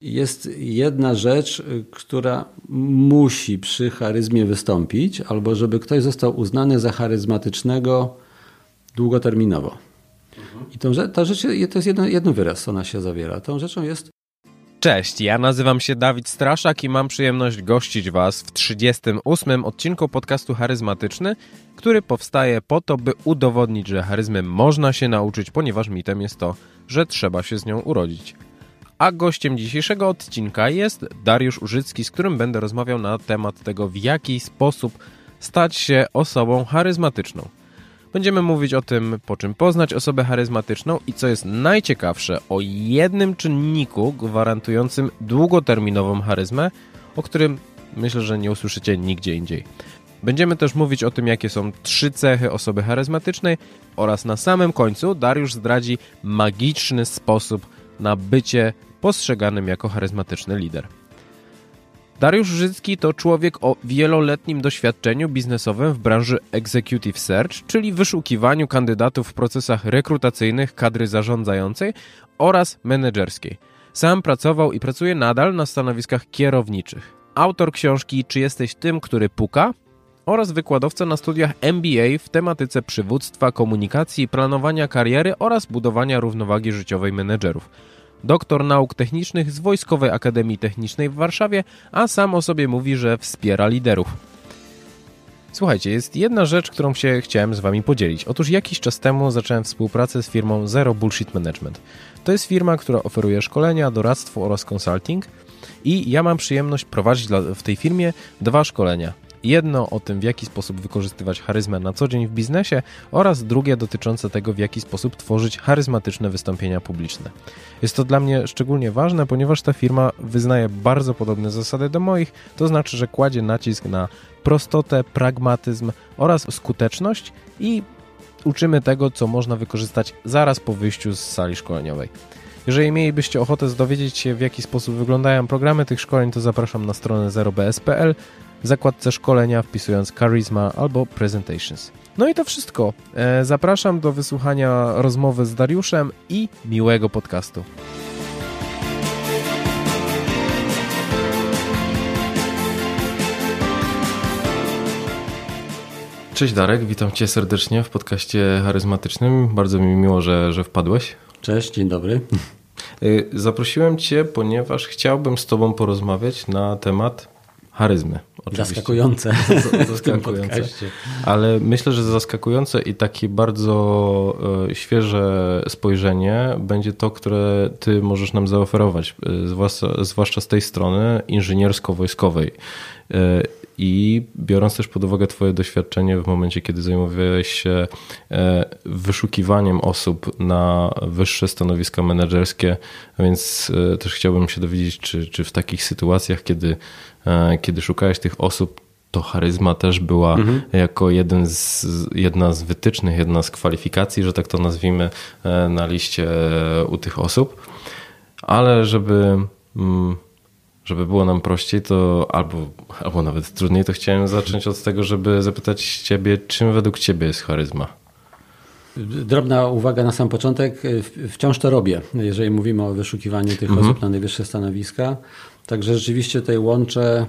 Jest jedna rzecz, która musi przy charyzmie wystąpić, albo żeby ktoś został uznany za charyzmatycznego długoterminowo. I tą, ta rzecz to jest jeden, jeden wyraz, ona się zawiera. Tą rzeczą jest Cześć, ja nazywam się Dawid Straszak i mam przyjemność gościć Was w 38 odcinku podcastu Charyzmatyczny, który powstaje po to, by udowodnić, że charyzmy można się nauczyć, ponieważ mitem jest to, że trzeba się z nią urodzić. A gościem dzisiejszego odcinka jest Dariusz Użycki, z którym będę rozmawiał na temat tego, w jaki sposób stać się osobą charyzmatyczną. Będziemy mówić o tym, po czym poznać osobę charyzmatyczną i co jest najciekawsze, o jednym czynniku gwarantującym długoterminową charyzmę, o którym myślę, że nie usłyszycie nigdzie indziej. Będziemy też mówić o tym, jakie są trzy cechy osoby charyzmatycznej oraz na samym końcu Dariusz zdradzi magiczny sposób na bycie postrzeganym jako charyzmatyczny lider. Dariusz Życki to człowiek o wieloletnim doświadczeniu biznesowym w branży Executive Search, czyli wyszukiwaniu kandydatów w procesach rekrutacyjnych kadry zarządzającej oraz menedżerskiej. Sam pracował i pracuje nadal na stanowiskach kierowniczych. Autor książki Czy jesteś tym, który puka? oraz wykładowca na studiach MBA w tematyce przywództwa, komunikacji, planowania kariery oraz budowania równowagi życiowej menedżerów doktor nauk technicznych z Wojskowej Akademii Technicznej w Warszawie, a sam o sobie mówi, że wspiera liderów. Słuchajcie, jest jedna rzecz, którą się chciałem z Wami podzielić. Otóż jakiś czas temu zacząłem współpracę z firmą Zero Bullshit Management. To jest firma, która oferuje szkolenia, doradztwo oraz consulting i ja mam przyjemność prowadzić w tej firmie dwa szkolenia. Jedno o tym, w jaki sposób wykorzystywać charyzmę na co dzień w biznesie oraz drugie dotyczące tego, w jaki sposób tworzyć charyzmatyczne wystąpienia publiczne. Jest to dla mnie szczególnie ważne, ponieważ ta firma wyznaje bardzo podobne zasady do moich, to znaczy, że kładzie nacisk na prostotę, pragmatyzm oraz skuteczność i uczymy tego, co można wykorzystać zaraz po wyjściu z sali szkoleniowej. Jeżeli mielibyście ochotę dowiedzieć się, w jaki sposób wyglądają programy tych szkoleń, to zapraszam na stronę 0bs.pl w zakładce szkolenia wpisując Charisma albo Presentations. No i to wszystko. E, zapraszam do wysłuchania rozmowy z Dariuszem i miłego podcastu. Cześć Darek, witam Cię serdecznie w podcaście charyzmatycznym. Bardzo mi miło, że, że wpadłeś. Cześć, dzień dobry. E, zaprosiłem Cię, ponieważ chciałbym z Tobą porozmawiać na temat charyzmy. Oczywiście. Zaskakujące. Zaskakujące. Ale myślę, że zaskakujące i takie bardzo e, świeże spojrzenie będzie to, które ty możesz nam zaoferować, e, zwłaszcza, zwłaszcza z tej strony inżyniersko-wojskowej. E, I biorąc też pod uwagę Twoje doświadczenie w momencie, kiedy zajmowałeś się wyszukiwaniem osób na wyższe stanowiska menedżerskie, więc też chciałbym się dowiedzieć, czy, czy w takich sytuacjach, kiedy E, kiedy szukałeś tych osób, to charyzma też była mhm. jako jeden z, jedna z wytycznych, jedna z kwalifikacji, że tak to nazwijmy, e, na liście u tych osób. Ale żeby, mm, żeby było nam prościej, to albo, albo nawet trudniej, to chciałem zacząć od tego, żeby zapytać Ciebie, czym według Ciebie jest charyzma? Drobna uwaga na sam początek. Wciąż to robię, jeżeli mówimy o wyszukiwaniu tych mhm. osób na najwyższe stanowiska. Także rzeczywiście tutaj łączę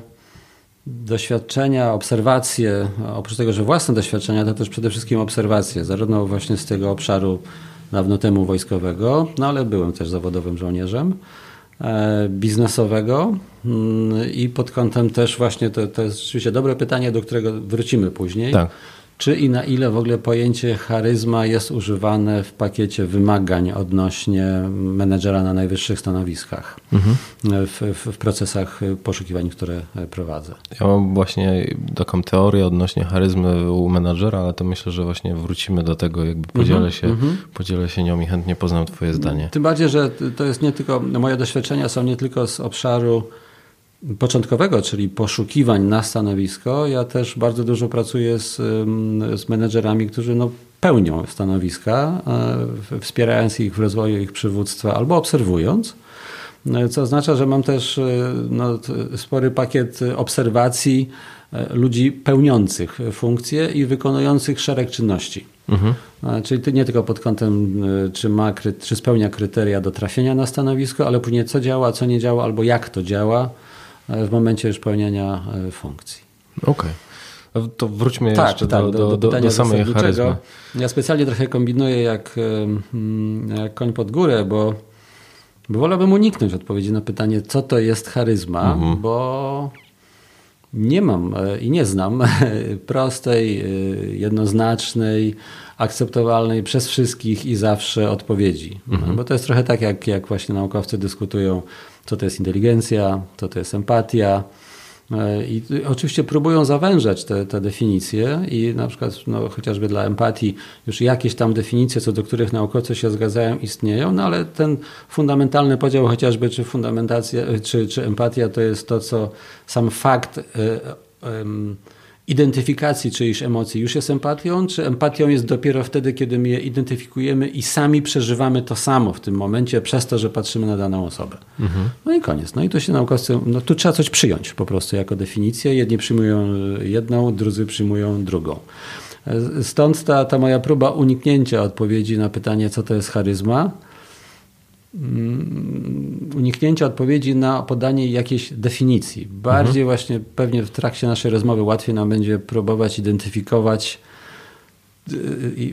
doświadczenia, obserwacje, oprócz tego, że własne doświadczenia, to też przede wszystkim obserwacje, zarówno właśnie z tego obszaru dawno temu wojskowego, no ale byłem też zawodowym żołnierzem, biznesowego mm, i pod kątem też właśnie, to, to jest rzeczywiście dobre pytanie, do którego wrócimy później. Tak czy i na ile w ogóle pojęcie charyzma jest używane w pakiecie wymagań odnośnie menedżera na najwyższych stanowiskach mhm. w, w, w, procesach poszukiwań, które prowadzę. Ja mam właśnie taką teorię odnośnie charyzmy u menedżera, ale to myślę, że właśnie wrócimy do tego, jakby podzielę, mhm. się, mhm. podzielę się nią i chętnie poznam Twoje zdanie. Tym bardziej, że to jest nie tylko, moje doświadczenia są nie tylko z obszaru początkowego, czyli poszukiwań na stanowisko, ja też bardzo dużo pracuję z, z menedżerami, którzy no, pełnią stanowiska, e, wspierając ich w rozwoju ich przywództwa albo obserwując. E, co oznacza, że mam też e, no, spory pakiet obserwacji ludzi pełniących funkcje i wykonujących szereg czynności. Mhm. Czyli nie tylko pod kątem, czy, ma, czy spełnia kryteria do trafienia na stanowisko, ale później co działa, co nie działa, albo jak to działa w momencie już pełnienia funkcji. Okej. Okay. To wróćmy tak, jeszcze tak, do, do, do, do, do samej charyzmy. Ja specjalnie trochę kombinuję jak, jak koń pod górę, bo, bo wolałbym uniknąć odpowiedzi na pytanie, co to jest charyzma, mhm. bo nie mam e, i nie znam prostej, e, jednoznacznej, akceptowalnej przez wszystkich i zawsze odpowiedzi. Mhm. Bo to jest trochę tak, jak, jak właśnie naukowcy dyskutują, co to jest inteligencja, co to jest empatia, E, I oczywiście próbują zawężać te, te definicje i na przykład no, chociażby dla empatii już jakieś tam definicje, co do których naukowcy się zgadzają, istnieją, no ale ten fundamentalny podział chociażby czy fundamentacja, czy, czy empatia to jest to, co sam fakt y, y, identyfikacji czyjejś emocji już jest empatią, czy empatią jest dopiero wtedy, kiedy my je identyfikujemy i sami przeżywamy to samo w tym momencie przez to, że patrzymy na daną osobę. Mhm. No i koniec. No i tu się naukowcy, no tu trzeba coś przyjąć po prostu jako definicję. Jedni przyjmują jedną, drudzy przyjmują drugą. Stąd ta, ta moja próba uniknięcia odpowiedzi na pytanie, co to jest charyzma, uniknięcia odpowiedzi na podanie jakiejś definicji. Bardziej mhm. właśnie pewnie w trakcie naszej rozmowy łatwiej nam będzie próbować identyfikować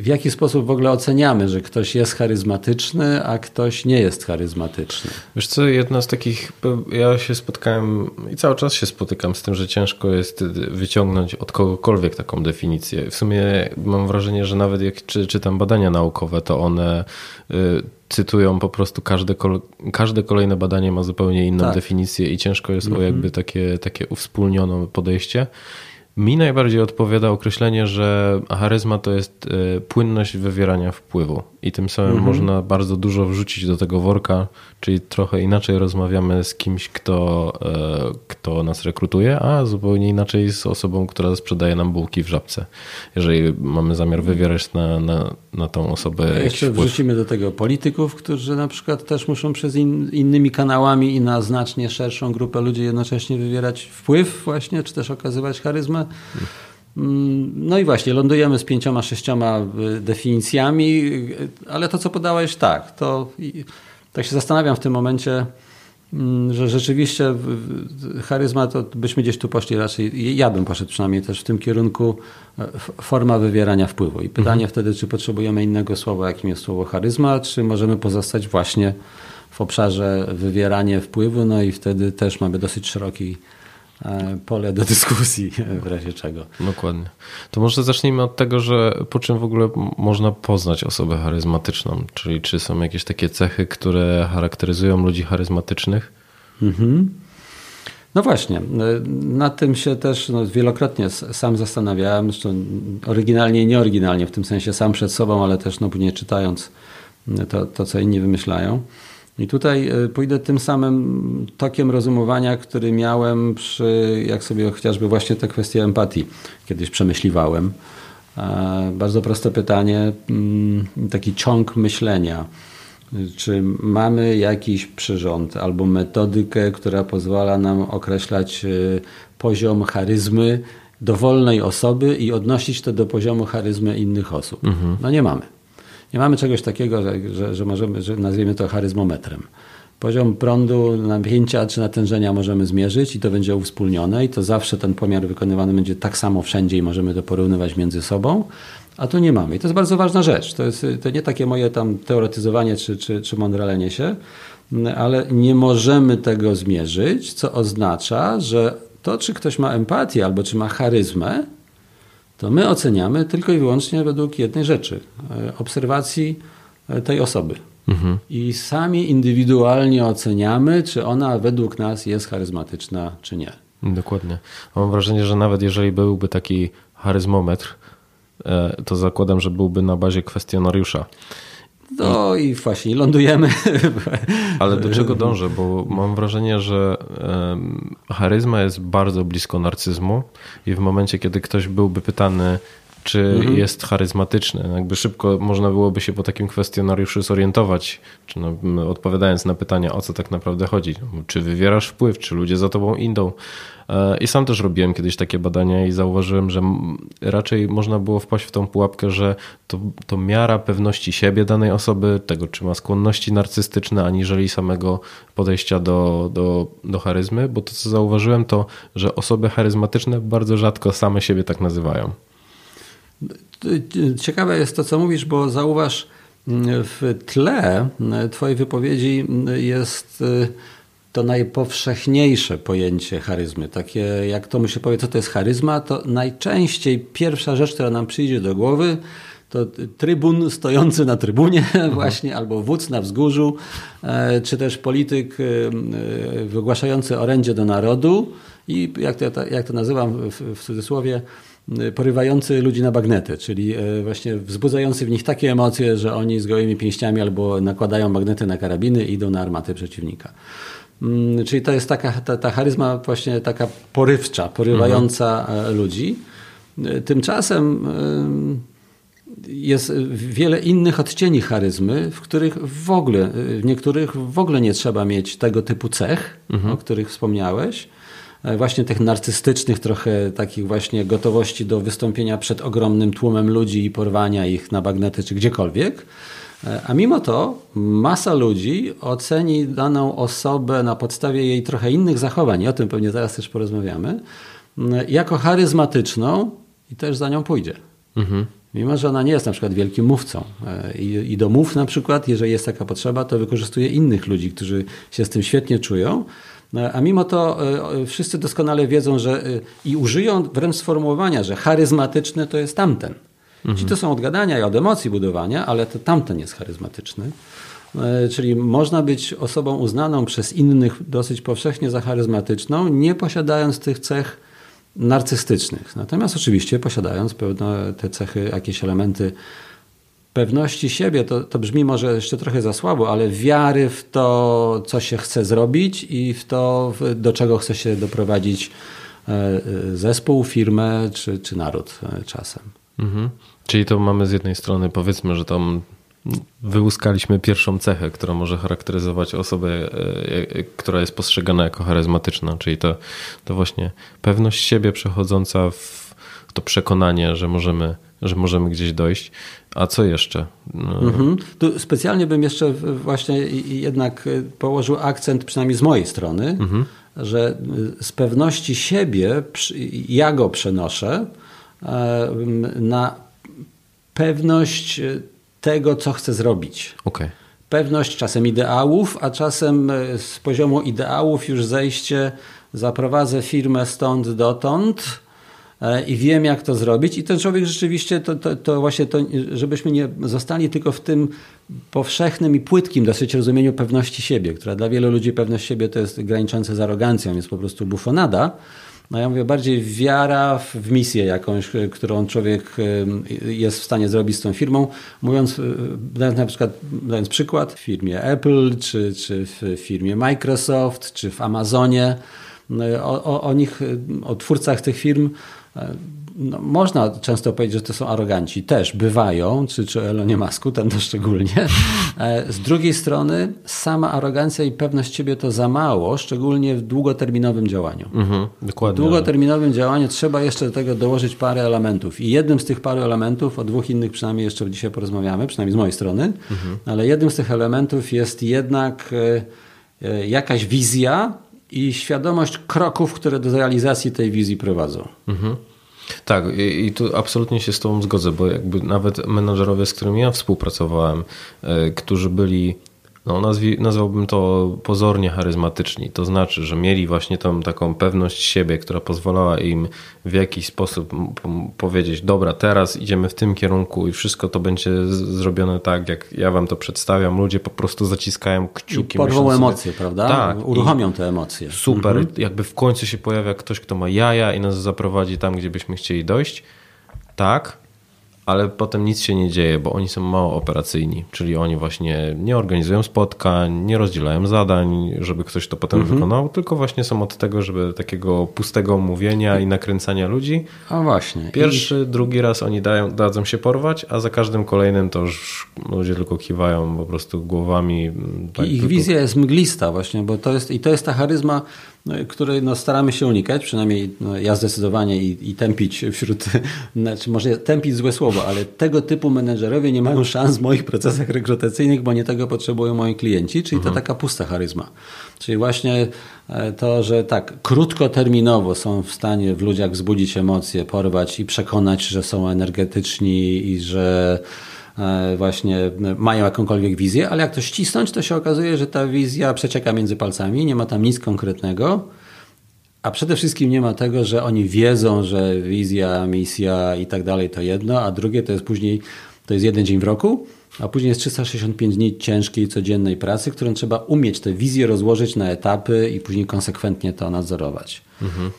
w jaki sposób w ogóle oceniamy, że ktoś jest charyzmatyczny, a ktoś nie jest charyzmatyczny? Wiesz co, jedna z takich, ja się spotkałem i cały czas się spotykam z tym, że ciężko jest wyciągnąć od kogokolwiek taką definicję. W sumie mam wrażenie, że nawet jak czy, czytam badania naukowe, to one y, cytują po prostu każde, każde kolejne badanie ma zupełnie inną tak. definicję i ciężko jest mm -hmm. o jakby takie, takie uwspólnione podejście. Mi najbardziej odpowiada określenie, że charyzma to jest e, płynność wywierania wpływu i tym samym mhm. można bardzo dużo wrzucić do tego worka, czyli trochę inaczej rozmawiamy z kimś, kto, e, kto nas rekrutuje, a zupełnie inaczej z osobą, która sprzedaje nam bułki w żabce, jeżeli mamy zamiar wywierać na, na, na tą osobę. A jeszcze wpływ. wrzucimy do tego polityków, którzy na przykład też muszą przez in, innymi kanałami i na znacznie szerszą grupę ludzi jednocześnie wywierać wpływ właśnie, czy też okazywać charyzmę. No i właśnie, lądujemy z pięcioma, sześcioma y, definicjami, y, ale to, co podałeś, tak, to tak się zastanawiam w tym momencie, mm, że rzeczywiście charyzma to byśmy gdzieś tu poszli raczej, ja bym poszedł przynajmniej też w tym kierunku e, forma wywierania wpływu. I pytanie mhm. wtedy, czy potrzebujemy innego słowa, jakim jest słowo charyzma, czy możemy pozostać właśnie w obszarze wywieranie wpływu, no i wtedy też mamy dosyć szeroki E, pole do dyskusji w razie czego. Dokładnie. To może zacznijmy od tego, że po czym w ogóle można poznać osobę charyzmatyczną, czyli czy są jakieś takie cechy, które charakteryzują ludzi charyzmatycznych? Mhm. No właśnie, e, nad tym się też no, wielokrotnie sam zastanawiałem, zresztą oryginalnie i nieoryginalnie, w tym sensie sam przed sobą, ale też no, później czytając to, to co inni wymyślają. I tutaj e, pójdę tym samym tokiem rozumowania, który miałem przy, jak sobie chociażby właśnie tę kwestię empatii kiedyś przemyśliwałem. E, bardzo proste pytanie, mm, taki ciąg myślenia. Czy mamy jakiś przyrząd albo metodykę, która pozwala nam określać e, poziom charyzmy dowolnej osoby i odnosić to do poziomu charyzmy innych osób? Mhm. No nie mamy. Nie mamy czegoś takiego, że, że, że możemy, że nazwiemy to charyzmometrem. Poziom prądu, napięcia czy natężenia możemy zmierzyć i to będzie uwspólnione i to zawsze ten pomiar wykonywany będzie tak samo wszędzie i możemy to porównywać między sobą, a tu nie mamy. I to jest bardzo ważna rzecz. To, jest, to nie takie moje tam teoretyzowanie czy, czy, czy mądralenie się, ale nie możemy tego zmierzyć, co oznacza, że to, czy ktoś ma empatię albo czy ma charyzmę, to my oceniamy tylko i wyłącznie według jednej rzeczy e, obserwacji e, tej osoby. Mhm. I sami indywidualnie oceniamy, czy ona według nas jest charyzmatyczna, czy nie. Dokładnie. Mam wrażenie, że nawet jeżeli byłby taki charyzmometr, e, to zakładam, że byłby na bazie kwestionariusza. No i właśnie lądujemy. Ale do czego dążę? Bo mam wrażenie, że charyzma jest bardzo blisko narcyzmu i w momencie, kiedy ktoś byłby pytany, czy mhm. jest charyzmatyczny. Jakby szybko można byłoby się po takim kwestionariuszu zorientować, czy no, odpowiadając na pytania, o co tak naprawdę chodzi. Czy wywierasz wpływ, czy ludzie za tobą idą. E, I sam też robiłem kiedyś takie badania i zauważyłem, że raczej można było wpaść w tą pułapkę, że to, to miara pewności siebie danej osoby, tego czy ma skłonności narcystyczne, aniżeli samego podejścia do, do, do charyzmy, bo to co zauważyłem to, że osoby charyzmatyczne bardzo rzadko same siebie tak nazywają. Ciekawe jest to, co mówisz, bo zauważ, w tle Twojej wypowiedzi jest y, to najpowszechniejsze pojęcie charyzmy. Takie, jak to mu się powie, co to jest charyzma, to najczęściej pierwsza rzecz, która nam przyjdzie do głowy, to trybun stojący na trybunie mhm. właśnie, albo wódz na wzgórzu, e, czy też polityk e, e, wygłaszający orędzie do narodu i jak to, jak to nazywam w, w cudzysłowie, porywający ludzi na bagnety, czyli właśnie wzbudzający w nich takie emocje, że oni z gołymi pięściami albo nakładają magnety na karabiny i idą na armaty przeciwnika. Mm, czyli to jest taka, ta, ta charyzma właśnie taka porywcza, porywająca mhm. ludzi. Tymczasem jest wiele innych odcieni charyzmy, w których w ogóle, w niektórych w ogóle nie trzeba mieć tego typu cech, mhm. o których wspomniałeś. E, właśnie tych narcystycznych, trochę takich właśnie gotowości do wystąpienia przed ogromnym tłumem ludzi i porwania ich na bagnety czy gdziekolwiek. E, a mimo to masa ludzi oceni daną osobę na podstawie jej trochę innych zachowań, i o tym pewnie zaraz też porozmawiamy, jako charyzmatyczną i też za nią pójdzie. Mhm. Mimo, że ona nie jest na przykład wielkim mówcą. E, I do mów na przykład, jeżeli jest taka potrzeba, to wykorzystuje innych ludzi, którzy się z tym świetnie czują. E, a mimo to wszyscy doskonale wiedzą, że i użyją wręcz sformułowania, że charyzmatyczny to jest tamten. Mhm. Ci to są od gadania i od emocji budowania, ale to tamten jest charyzmatyczny. E, czyli można być osobą uznaną przez innych dosyć powszechnie za charyzmatyczną, nie posiadając tych cech narcystycznych. Natomiast oczywiście posiadając pewne te cechy, jakieś elementy pewności siebie, to, to brzmi może jeszcze trochę za słabo, ale wiary w to, co się chce zrobić i w to, do czego chce się doprowadzić e, e, zespół, firmę czy, czy naród czasem. Mhm. Czyli to mamy z jednej strony, powiedzmy, że tam wyłuskaliśmy pierwszą cechę, która może charakteryzować osobę, e, e, która jest postrzegana jako charyzmatyczna, czyli to, to właśnie pewność siebie przechodząca w to przekonanie, że możemy, że możemy gdzieś dojść. A co jeszcze? No. Mhm. Tu specjalnie bym jeszcze właśnie jednak położył akcent, przynajmniej z mojej strony, mhm. że z pewności siebie ja go przenoszę e, na pewność e, tego, co chcę zrobić. Okay. Pewność czasem ideałów, a czasem e, z poziomu ideałów już zejście, zaprowadzę firmę stąd dotąd e, i wiem, jak to zrobić. I ten człowiek rzeczywiście, to, to, to właśnie to, żebyśmy nie zostali tylko w tym powszechnym i płytkim dosyć rozumieniu pewności siebie, która dla wielu ludzi pewność siebie to jest graniczące z arogancją, jest po prostu bufonada no ja mówię bardziej wiara w misję jakąś, e, którą człowiek e, jest w stanie zrobić z tą firmą. Mówiąc, e, dając na przykład, dając przykład, w firmie Apple, czy, czy w firmie Microsoft, czy w Amazonie, o, o, o nich, o twórcach tych firm no, można często powiedzieć, że to są aroganci. Też bywają, czy, czy Elonie Masku, ten to szczególnie. E, z drugiej strony sama arogancja i pewność siebie to za mało, szczególnie w długoterminowym działaniu. Mhm, dokładnie. W długoterminowym działaniu trzeba jeszcze do tego dołożyć parę elementów. I jednym z tych paru elementów, o dwóch innych przynajmniej jeszcze dzisiaj porozmawiamy, przynajmniej z mojej strony, mhm. ale jednym z tych elementów jest jednak e, e, jakaś wizja i świadomość kroków, które do realizacji tej wizji prowadzą. Mhm. Tak, i, i, tu absolutnie się z Tobą zgodzę, bo jakby nawet menadżerowie, z którymi ja współpracowałem, y, którzy byli no nazwi, nazwałbym to pozornie charyzmatyczni. To znaczy, że mieli właśnie tą taką pewność siebie, która pozwalała im w jakiś sposób powiedzieć: Dobra, teraz idziemy w tym kierunku i wszystko to będzie zrobione tak, jak ja wam to przedstawiam. Ludzie po prostu zaciskają kciuki. I porwą emocje, prawda? Tak. Uruchomią te emocje. Super. Mhm. Jakby w końcu się pojawia ktoś, kto ma jaja i nas zaprowadzi tam, gdzie byśmy chcieli dojść. Tak, ale potem nic się nie dzieje, bo oni są mało operacyjni, czyli oni właśnie nie organizują spotkań, nie rozdzielają zadań, żeby ktoś to potem mhm. wykonał, tylko właśnie są od tego, żeby takiego pustego mówienia i nakręcania ludzi. A właśnie. Pierwszy, I... drugi raz oni dają, dadzą się porwać, a za każdym kolejnym to już ludzie tylko kiwają po prostu głowami. Tak, I ich tylko... wizja jest mglista właśnie, bo to jest, i to jest ta charyzma, której no, staramy się unikać, przynajmniej no, ja zdecydowanie i, i tępić wśród, znaczy może tępić złe słowo, ale tego typu menedżerowie nie mają szans w moich procesach rekrutacyjnych, bo nie tego potrzebują moi klienci, czyli mhm. to taka pusta charyzma. Czyli właśnie e, to, że tak krótkoterminowo są w stanie w ludziach wzbudzić emocje, porwać i przekonać, że są energetyczni i że właśnie mają jakąkolwiek wizję, ale jak to ścisnąć, to się okazuje, że ta wizja przecieka między palcami, nie ma tam nic konkretnego, a przede wszystkim nie ma tego, że oni wiedzą, że wizja, misja i tak dalej to jedno, a drugie to jest później, to jest jeden dzień w roku, a później jest 365 dni ciężkiej, codziennej pracy, którą trzeba umieć tę wizję rozłożyć na etapy i później konsekwentnie to nadzorować. Mhm.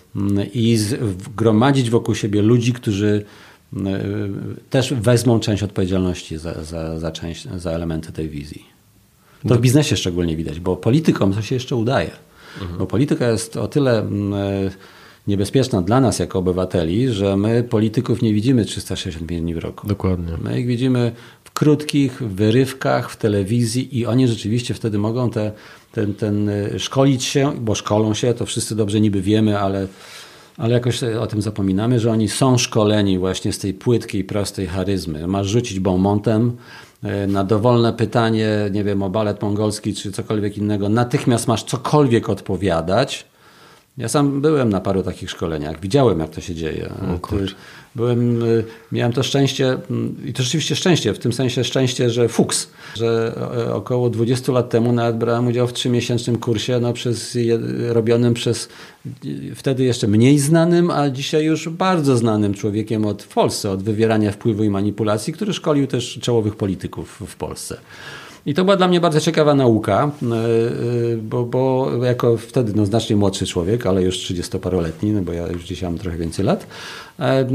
I zgromadzić wokół siebie ludzi, którzy też wezmą część odpowiedzialności za, za, za, część, za elementy tej wizji. To w biznesie szczególnie widać, bo politykom to się jeszcze udaje. Mhm. Bo polityka jest o tyle mm, e, niebezpieczna dla nas jako obywateli, że my polityków nie widzimy 365 dni w roku. Dokładnie. My ich widzimy w krótkich wyrywkach w telewizji i oni rzeczywiście wtedy mogą te, ten, ten e, szkolić się, bo szkolą się, to wszyscy dobrze niby wiemy, ale ale jakoś o tym zapominamy, że oni są szkoleni właśnie z tej płytkiej, prostej charyzmy. Masz rzucić bonmontem e, na dowolne pytanie, nie wiem, o balet mongolski czy cokolwiek innego, natychmiast masz cokolwiek odpowiadać. Ja sam byłem na paru takich szkoleniach, widziałem jak to się dzieje. Byłem, y, miałem to szczęście, mm, i to rzeczywiście szczęście, w tym sensie szczęście, że fuks, że e, około 20 lat temu nawet brałem udział w trzymiesięcznym kursie no, przez, robionym przez wtedy jeszcze mniej znanym, a dzisiaj już bardzo znanym człowiekiem od, w Polsce od wywierania wpływu i manipulacji, który szkolił też czołowych polityków w Polsce. I to była dla mnie bardzo ciekawa nauka, e, e, bo, bo jako wtedy no, znacznie młodszy człowiek, ale już 30-paroletni, no bo ja już dzisiaj mam trochę więcej lat, e,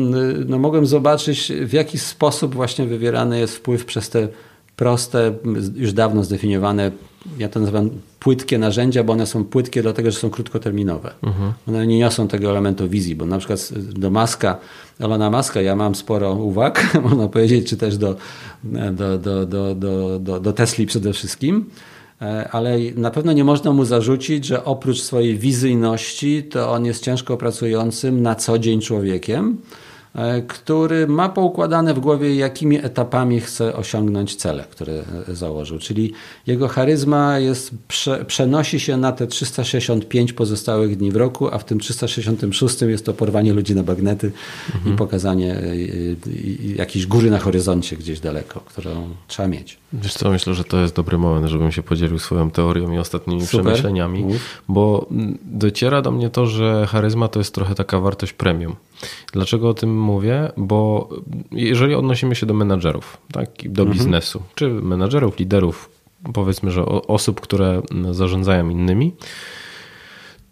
no, mogłem zobaczyć w jaki sposób właśnie wywierany jest wpływ przez te proste, już dawno zdefiniowane ja to nazywam płytkie narzędzia, bo one są płytkie dlatego, że są krótkoterminowe. Mhm. One nie niosą tego elementu wizji, bo na przykład do Maska, Elona Maska ja mam sporo uwag, można powiedzieć, czy też do, do, do, do, do, do, do Tesli przede wszystkim, e, ale na pewno nie można mu zarzucić, że oprócz swojej wizyjności to on jest ciężko pracującym na co dzień człowiekiem, który ma poukładane w głowie, jakimi etapami chce osiągnąć cele, które założył. Czyli jego charyzma jest, prze, przenosi się na te 365 pozostałych dni w roku, a w tym 366 jest to porwanie ludzi na bagnety mhm. i pokazanie e, jakiejś góry na horyzoncie gdzieś daleko, którą trzeba mieć. Wiesz co, myślę, że to jest dobry moment, żebym się podzielił swoją teorią i ostatnimi Super. przemyśleniami, bo dociera do mnie to, że charyzma to jest trochę taka wartość premium. Dlaczego o tym mówię? Bo jeżeli odnosimy się do menadżerów, tak, do mhm. biznesu, czy menadżerów, liderów, powiedzmy, że osób, które zarządzają innymi,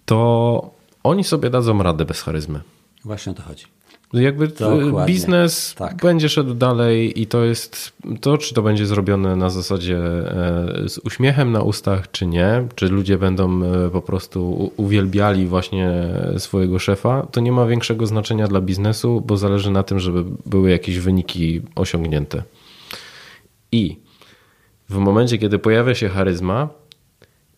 to oni sobie dadzą radę bez charyzmy. Właśnie o to chodzi. Jakby Dokładnie. biznes tak. będzie szedł dalej i to jest to, czy to będzie zrobione na zasadzie e, z uśmiechem na ustach, czy nie, czy ludzie będą e, po prostu uwielbiali właśnie swojego szefa, to nie ma większego znaczenia dla biznesu, bo zależy na tym, żeby były jakieś wyniki osiągnięte. I w momencie, kiedy pojawia się charyzma,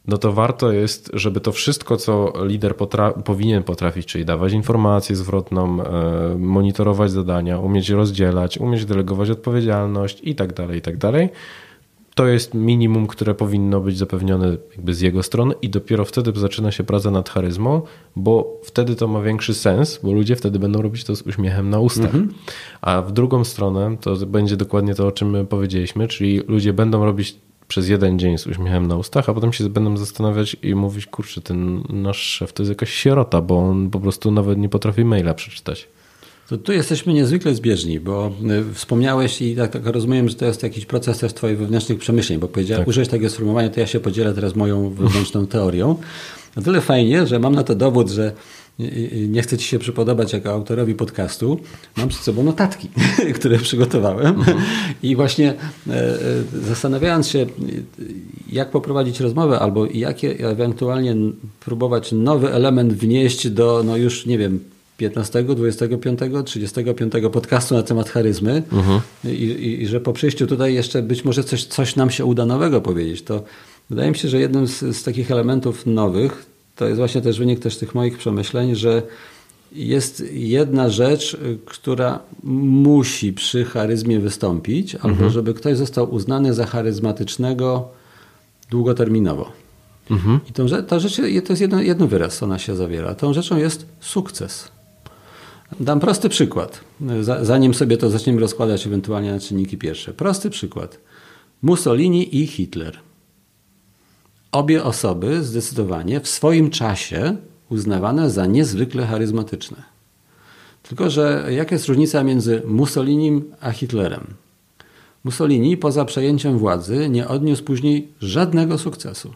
no to warto jest, żeby to wszystko, co lider potra powinien potrafić, czyli dawać informację zwrotną, e, monitorować zadania, umieć rozdzielać, umieć delegować odpowiedzialność i tak dalej, i tak dalej. To jest minimum, które powinno być zapewnione jakby z jego strony i dopiero wtedy zaczyna się praca nad charyzmą, bo wtedy to ma większy sens, bo ludzie wtedy będą robić to z uśmiechem na ustach. Mhm. A w drugą stronę to będzie dokładnie to, o czym my powiedzieliśmy, czyli ludzie będą robić przez jeden dzień z uśmiechem na ustach, a potem się będą zastanawiać i mówić, kurczę, ten nasz szef to jest jakaś sierota, bo on po prostu nawet nie potrafi maila przeczytać. To tu jesteśmy niezwykle zbieżni, bo y, wspomniałeś i tak, tak rozumiem, że to jest jakiś proces też twoich wewnętrznych przemyśleń, bo powiedziałeś, tak. użyłeś takiego sformułowania, to ja się podzielę teraz moją wewnętrzną teorią. o tyle fajnie, że mam na to dowód, że nie chcę ci się przypodobać jako autorowi podcastu, mam przed sobą notatki, które przygotowałem i właśnie e, zastanawiając się, jak poprowadzić rozmowę albo jakie ewentualnie próbować nowy element wnieść do, no już nie wiem, 15, 25, 35 podcastu na temat charyzmy uh-huh. I, i, I, że po przyjściu tutaj jeszcze być może coś, coś nam się uda nowego powiedzieć. To wydaje mi się, że jednym z, z takich elementów nowych to jest właśnie też wynik też tych moich przemyśleń, że jest jedna rzecz, która musi przy charyzmie wystąpić, mhm. albo żeby ktoś został uznany za charyzmatycznego długoterminowo. Mhm. I tą, ta rzecz to jest jeden, jeden wyraz, ona się zawiera. Tą rzeczą jest sukces. Dam prosty przykład, zanim sobie to zaczniemy rozkładać ewentualnie na czynniki pierwsze. Prosty przykład. Mussolini i Hitler. Obie osoby zdecydowanie w swoim czasie uznawane za niezwykle charyzmatyczne. Tylko, że jaka jest różnica między Mussolinim a Hitlerem? Mussolini poza przejęciem władzy nie odniósł później żadnego sukcesu.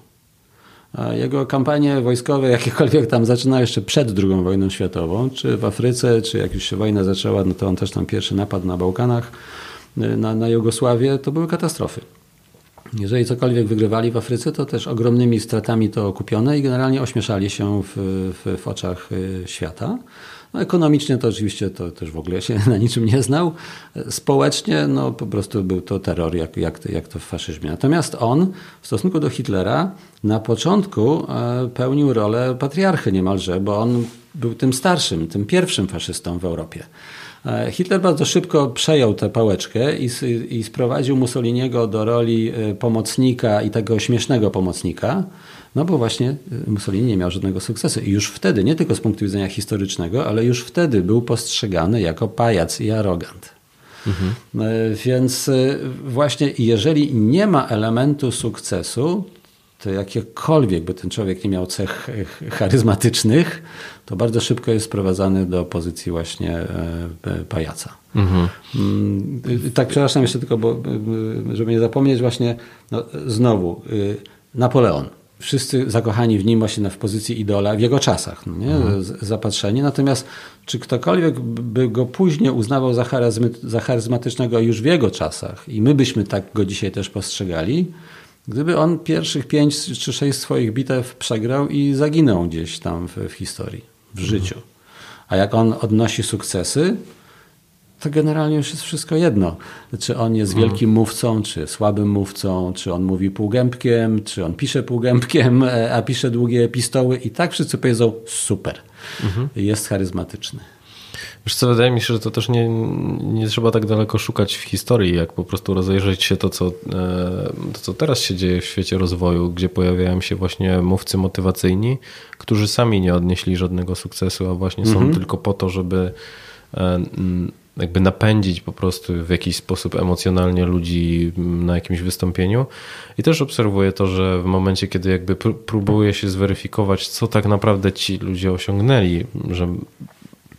Jego kampanie wojskowe, jakiekolwiek tam zaczynały jeszcze przed II wojną światową, czy w Afryce, czy jak już się wojna zaczęła, no to on też tam pierwszy napad na Bałkanach, na, na Jugosławię, to były katastrofy. Jeżeli cokolwiek wygrywali w Afryce, to też ogromnymi stratami to okupione i generalnie ośmieszali się w, w, w oczach y, świata. No, ekonomicznie to oczywiście to też w ogóle się na niczym nie znał. Społecznie no, po prostu był to terror, jak, jak, jak to w faszyzmie. Natomiast on w stosunku do Hitlera na początku e, pełnił rolę patriarchy niemalże, bo on był tym starszym, tym pierwszym faszystą w Europie. E, Hitler bardzo szybko przejął tę pałeczkę i, i sprowadził Mussoliniego do roli e, pomocnika i tego śmiesznego pomocnika, no bo właśnie e, Mussolini nie miał żadnego sukcesu. I już wtedy, nie tylko z punktu widzenia historycznego, ale już wtedy był postrzegany jako pajac i arogant. Mhm. Więc właśnie jeżeli nie ma elementu sukcesu, to jakiekolwiek by ten człowiek nie miał cech charyzmatycznych, to bardzo szybko jest sprowadzany do pozycji właśnie e, e, pajaca. Mhm. Mm, tak, przepraszam jeszcze tylko, bo, e, żeby nie zapomnieć właśnie, no, znowu, Napoleon. Wszyscy zakochani w nim właśnie w pozycji idola w jego czasach, no nie? Mhm. zapatrzeni. Natomiast czy ktokolwiek by go później uznawał za, za charyzmatycznego już w jego czasach i my byśmy tak go dzisiaj też postrzegali, Gdyby on pierwszych pięć czy sześć swoich bitew przegrał i zaginął gdzieś tam w, w historii, w życiu. A jak on odnosi sukcesy, to generalnie już jest wszystko jedno. Czy on jest mhm. wielkim mówcą, czy słabym mówcą, czy on mówi półgębkiem, czy on pisze półgębkiem, e, a pisze długie epistoły i tak wszyscy powiedzą super, mhm. jest charyzmatyczny. Wiesz co, wydaje mi się, że to też nie, nie trzeba tak daleko szukać w historii, jak po prostu rozejrzeć się to co, e, to, co teraz się dzieje w świecie rozwoju, gdzie pojawiają się właśnie mówcy motywacyjni, którzy sami nie odnieśli żadnego sukcesu, a właśnie są mhm. tylko po to, żeby e, jakby napędzić po prostu w jakiś sposób emocjonalnie ludzi na jakimś wystąpieniu. I też obserwuję to, że w momencie, kiedy jakby próbuje się zweryfikować, co tak naprawdę ci ludzie osiągnęli, że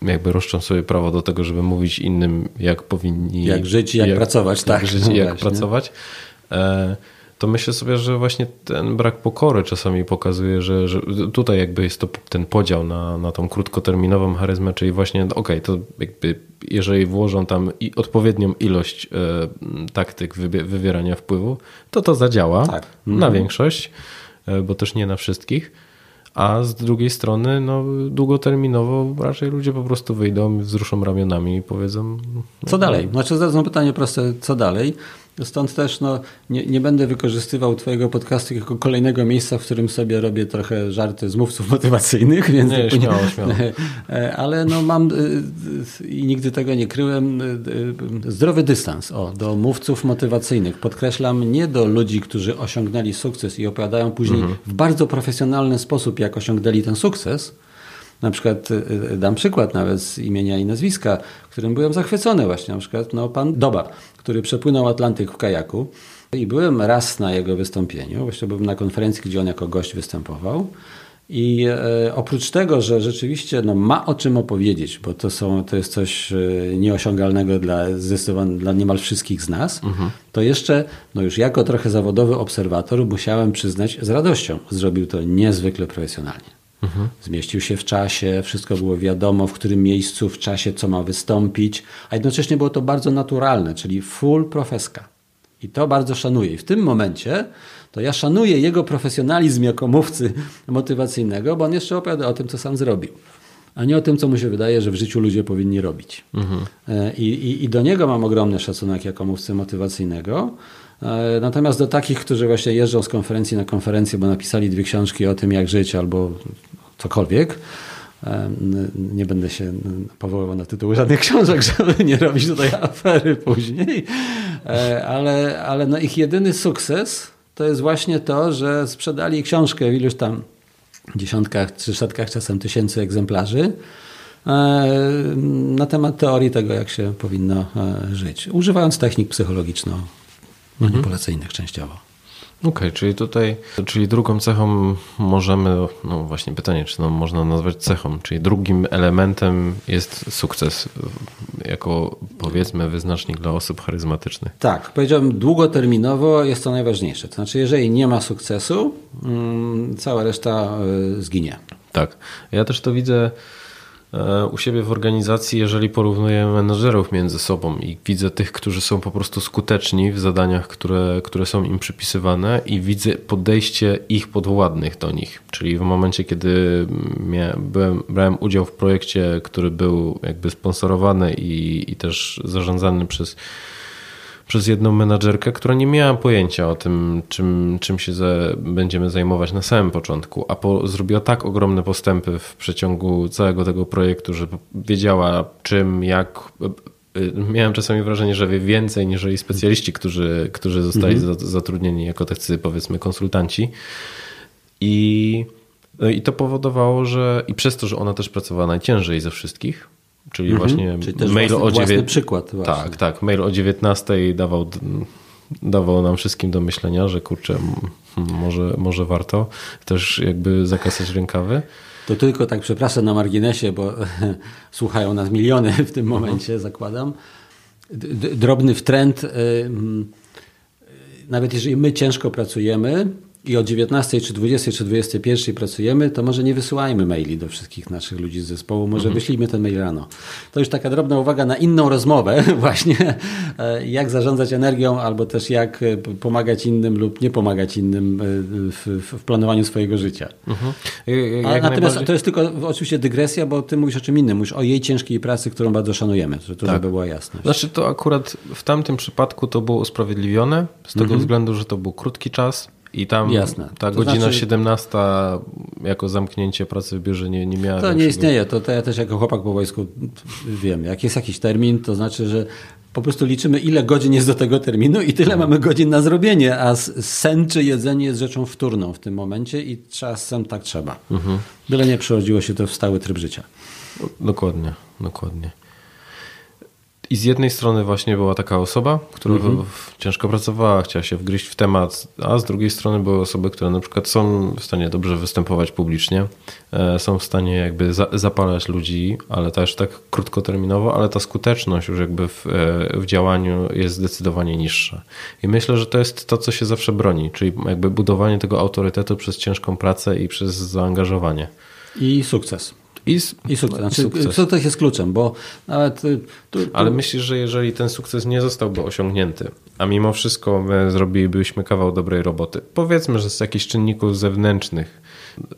jakby roszczą sobie prawo do tego, żeby mówić innym, jak powinni. Jak żyć i jak, jak, pracować, jak tak. Żyć i jak pracować. E, to myślę sobie, że właśnie ten brak pokory czasami pokazuje, że, że tutaj jakby jest to ten podział na, na tą krótkoterminową charyzmę, czyli właśnie okej, okay, to jakby jeżeli włożą tam i odpowiednią ilość e, taktyk wywierania wpływu, to to zadziała tak. na mhm. większość, e, bo też nie na wszystkich a z drugiej strony no, długoterminowo raczej ludzie po prostu wyjdą, wzruszą ramionami i powiedzą... Co dalej? Znaczy zadadzą pytanie proste, co dalej? Stąd też no, nie, nie będę wykorzystywał Twojego podcastu jako kolejnego miejsca, w którym sobie robię trochę żarty z mówców motywacyjnych. Więc nie, śmiało, śmiało. Ale no, mam y, i nigdy tego nie kryłem, zdrowy dystans o, do mówców motywacyjnych. Podkreślam, nie do ludzi, którzy osiągnęli sukces i opowiadają później mhm. w bardzo profesjonalny sposób, jak osiągnęli ten sukces, na przykład dam przykład nawet z imienia i nazwiska, którym byłem zachwycony właśnie, na przykład no, pan Doba, który przepłynął Atlantyk w kajaku. I byłem raz na jego wystąpieniu, właśnie byłem na konferencji, gdzie on jako gość występował. I e, oprócz tego, że rzeczywiście no, ma o czym opowiedzieć, bo to, są, to jest coś e, nieosiągalnego dla, dla niemal wszystkich z nas, mhm. to jeszcze no już jako trochę zawodowy obserwator musiałem przyznać z radością. Zrobił to niezwykle profesjonalnie. Mhm. Zmieścił się w czasie, wszystko było wiadomo, w którym miejscu, w czasie, co ma wystąpić, a jednocześnie było to bardzo naturalne, czyli full profeska. I to bardzo szanuję. I w tym momencie to ja szanuję jego profesjonalizm jako mówcy motywacyjnego, bo on jeszcze opowiada o tym, co sam zrobił, a nie o tym, co mu się wydaje, że w życiu ludzie powinni robić. Mhm. I, i, I do niego mam ogromny szacunek jako mówcy motywacyjnego. E, natomiast do takich, którzy właśnie jeżdżą z konferencji na konferencję, bo napisali dwie książki o tym, jak żyć albo cokolwiek, e, nie będę się powoływał na tytuły żadnych książek, żeby nie robić tutaj afery później, e, ale, ale no ich jedyny sukces to jest właśnie to, że sprzedali książkę w iluś tam dziesiątkach czy setkach czasem tysięcy egzemplarzy na temat teorii tego, jak się powinno żyć, używając technik psychologiczno-manipulacyjnych częściowo. Okej, okay, czyli tutaj, czyli drugą cechą możemy, no właśnie pytanie, czy no można nazwać cechą, czyli drugim elementem jest sukces, jako powiedzmy wyznacznik dla osób charyzmatycznych. Tak, powiedziałbym długoterminowo jest to najważniejsze. To znaczy, jeżeli nie ma sukcesu, mm, cała reszta y, zginie. Tak, ja też to widzę u siebie w organizacji, jeżeli porównuję menedżerów między sobą i widzę tych, którzy są po prostu skuteczni w zadaniach, które, które są im przypisywane i widzę podejście ich podwładnych do nich. Czyli w momencie, kiedy byłem, brałem udział w projekcie, który był jakby sponsorowany i, i też zarządzany przez przez jedną menadżerkę, która nie miała pojęcia o tym, czym, czym się za, będziemy zajmować na samym początku, a po, zrobiła tak ogromne postępy w przeciągu całego tego projektu, że wiedziała czym, jak. E, e, miałem czasami wrażenie, że wie więcej niż specjaliści, którzy, którzy zostali mhm. zatrudnieni jako tacy powiedzmy konsultanci. I, no I to powodowało, że i przez to, że ona też pracowała najciężej ze wszystkich, Czyli mhm. właśnie Czyli mail własny, o dziewię... przykład. Właśnie. Tak, tak. Mail o 19 dawał, dawał nam wszystkim do myślenia, że kurczę, może, może warto też jakby zakasać rękawy. To tylko tak, przepraszam na marginesie, bo słuchają nas miliony w tym mhm. momencie, mhm. zakładam. Drobny wtręt. Y, nawet jeżeli my ciężko pracujemy, i o 19 czy 20 czy 21 pracujemy, to może nie wysyłajmy maili do wszystkich naszych ludzi z zespołu, może mhm. wyślijmy ten mail rano. To już taka drobna uwaga na inną rozmowę właśnie, e, jak zarządzać energią albo też jak e, pomagać innym lub nie pomagać innym e, w, w planowaniu swojego życia. Mhm. A, natomiast najbardziej... to jest tylko oczywiście dygresja, bo ty mówisz o czym innym, mówisz o jej ciężkiej pracy, którą bardzo szanujemy, to, tak. żeby była jasność. Znaczy to akurat w tamtym przypadku to było usprawiedliwione z tego mhm. względu, że to był krótki czas, i tam Jasne. ta to godzina znaczy... 17 jako zamknięcie pracy w biurze nie, nie miała. To nie istnieje. To, to ja też jako chłopak po wojsku wiem. Jak jest jakiś termin, to znaczy, że po prostu liczymy, ile godzin jest do tego terminu i tyle mamy godzin na zrobienie, a sen czy jedzenie jest rzeczą wtórną w tym momencie i czasem tak trzeba. Mhm. Byle nie przerodziło się to w stały tryb życia. Dokładnie, dokładnie. I z jednej strony właśnie była taka osoba, która mhm. ciężko pracowała, chciała się wgryźć w temat, a z drugiej strony były osoby, które na przykład są w stanie dobrze występować publicznie, e, są w stanie jakby za, zapalać ludzi, ale też tak krótkoterminowo, ale ta skuteczność już jakby w, e, w działaniu jest zdecydowanie niższa. I myślę, że to jest to, co się zawsze broni, czyli jakby budowanie tego autorytetu przez ciężką pracę i przez zaangażowanie. I sukces. I, I sukces. Znaczy, sukces. Sukces jest kluczem, bo nawet. Y, tu, tu... Ale myślisz, że jeżeli ten sukces nie zostałby osiągnięty, a mimo wszystko my zrobilibyśmy kawał dobrej roboty, powiedzmy, że z jakichś czynników zewnętrznych,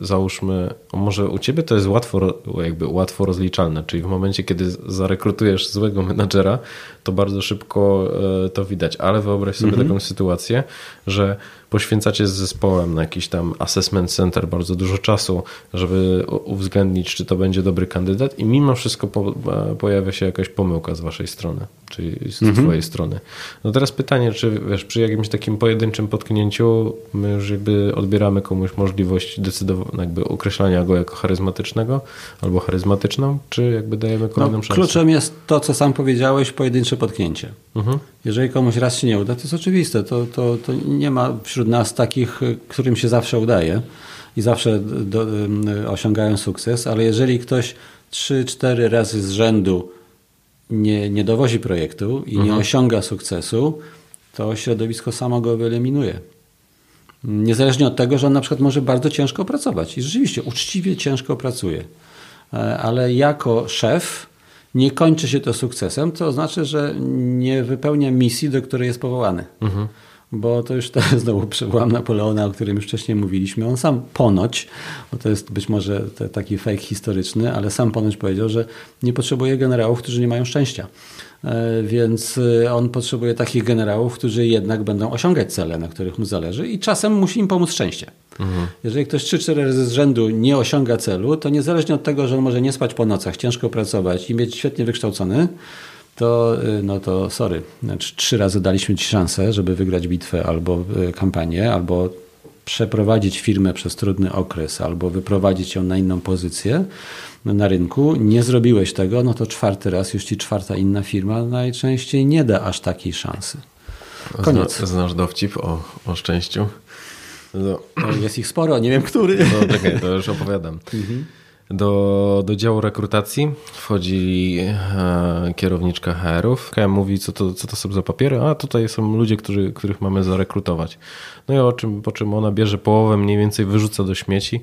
załóżmy, może u ciebie to jest łatwo, jakby łatwo rozliczalne, czyli w momencie, kiedy zarekrutujesz złego menadżera, to bardzo szybko e, to widać, ale wyobraź sobie mhm. taką sytuację, że poświęcacie z zespołem na jakiś tam assessment center bardzo dużo czasu, żeby uwzględnić, czy to będzie dobry kandydat i mimo wszystko po, e, pojawia się jakaś pomyłka z waszej strony, czyli z mhm. twojej strony. No teraz pytanie, czy wiesz, przy jakimś takim pojedynczym potknięciu my już jakby odbieramy komuś możliwość decydowania, jakby określania go jako charyzmatycznego albo charyzmatyczną, czy jakby dajemy kolejną no, szansę? Kluczem jest to, co sam powiedziałeś, pojedyncze potknięcie. Mhm. Jeżeli komuś raz się nie uda, to jest oczywiste, to, to, to nie ma wśród nas takich, którym się zawsze udaje. i zawsze do, osiągają sukces, ale jeżeli ktoś 3-4 razy z rzędu nie, nie dowozi projektu i mhm. nie osiąga sukcesu, to środowisko samo go wyeliminuje. Niezależnie od tego, że on na przykład może bardzo ciężko pracować i rzeczywiście uczciwie ciężko pracuje, e, ale jako szef nie kończy się to sukcesem, to znaczy, że nie wypełnia misji, do której jest powołany. Mhm bo to już teraz znowu przywołam Napoleona, o którym już wcześniej mówiliśmy. On sam ponoć, bo to jest być może taki fake historyczny, ale sam ponoć powiedział, że nie potrzebuje generałów, którzy nie mają szczęścia. E, więc e, on potrzebuje takich generałów, którzy jednak będą osiągać cele, na których mu zależy i czasem musi im pomóc szczęście. Mhm. Jeżeli ktoś 3-4 razy z rzędu nie osiąga celu, to niezależnie od tego, że on może nie spać po nocach, ciężko pracować i mieć świetnie wykształcony, to, y, no to sorry, znaczy, trzy razy daliśmy ci szansę, żeby wygrać bitwę albo y, kampanię, albo przeprowadzić firmę przez trudny okres, albo wyprowadzić ją na inną pozycję na rynku. Nie zrobiłeś tego, no to czwarty raz, już ci czwarta inna firma najczęściej nie da aż takiej szansy. Koniec. Znasz dowcip o, o szczęściu? No. Jest ich sporo, nie wiem który. No czekaj, to już opowiadam. Mhm. Do, do działu rekrutacji wchodzi e, kierowniczka HR-ów. Mówi, co to, co to są za papiery. A tutaj są ludzie, którzy, których mamy zarekrutować. No i o czym, po czym ona bierze połowę, mniej więcej wyrzuca do śmieci.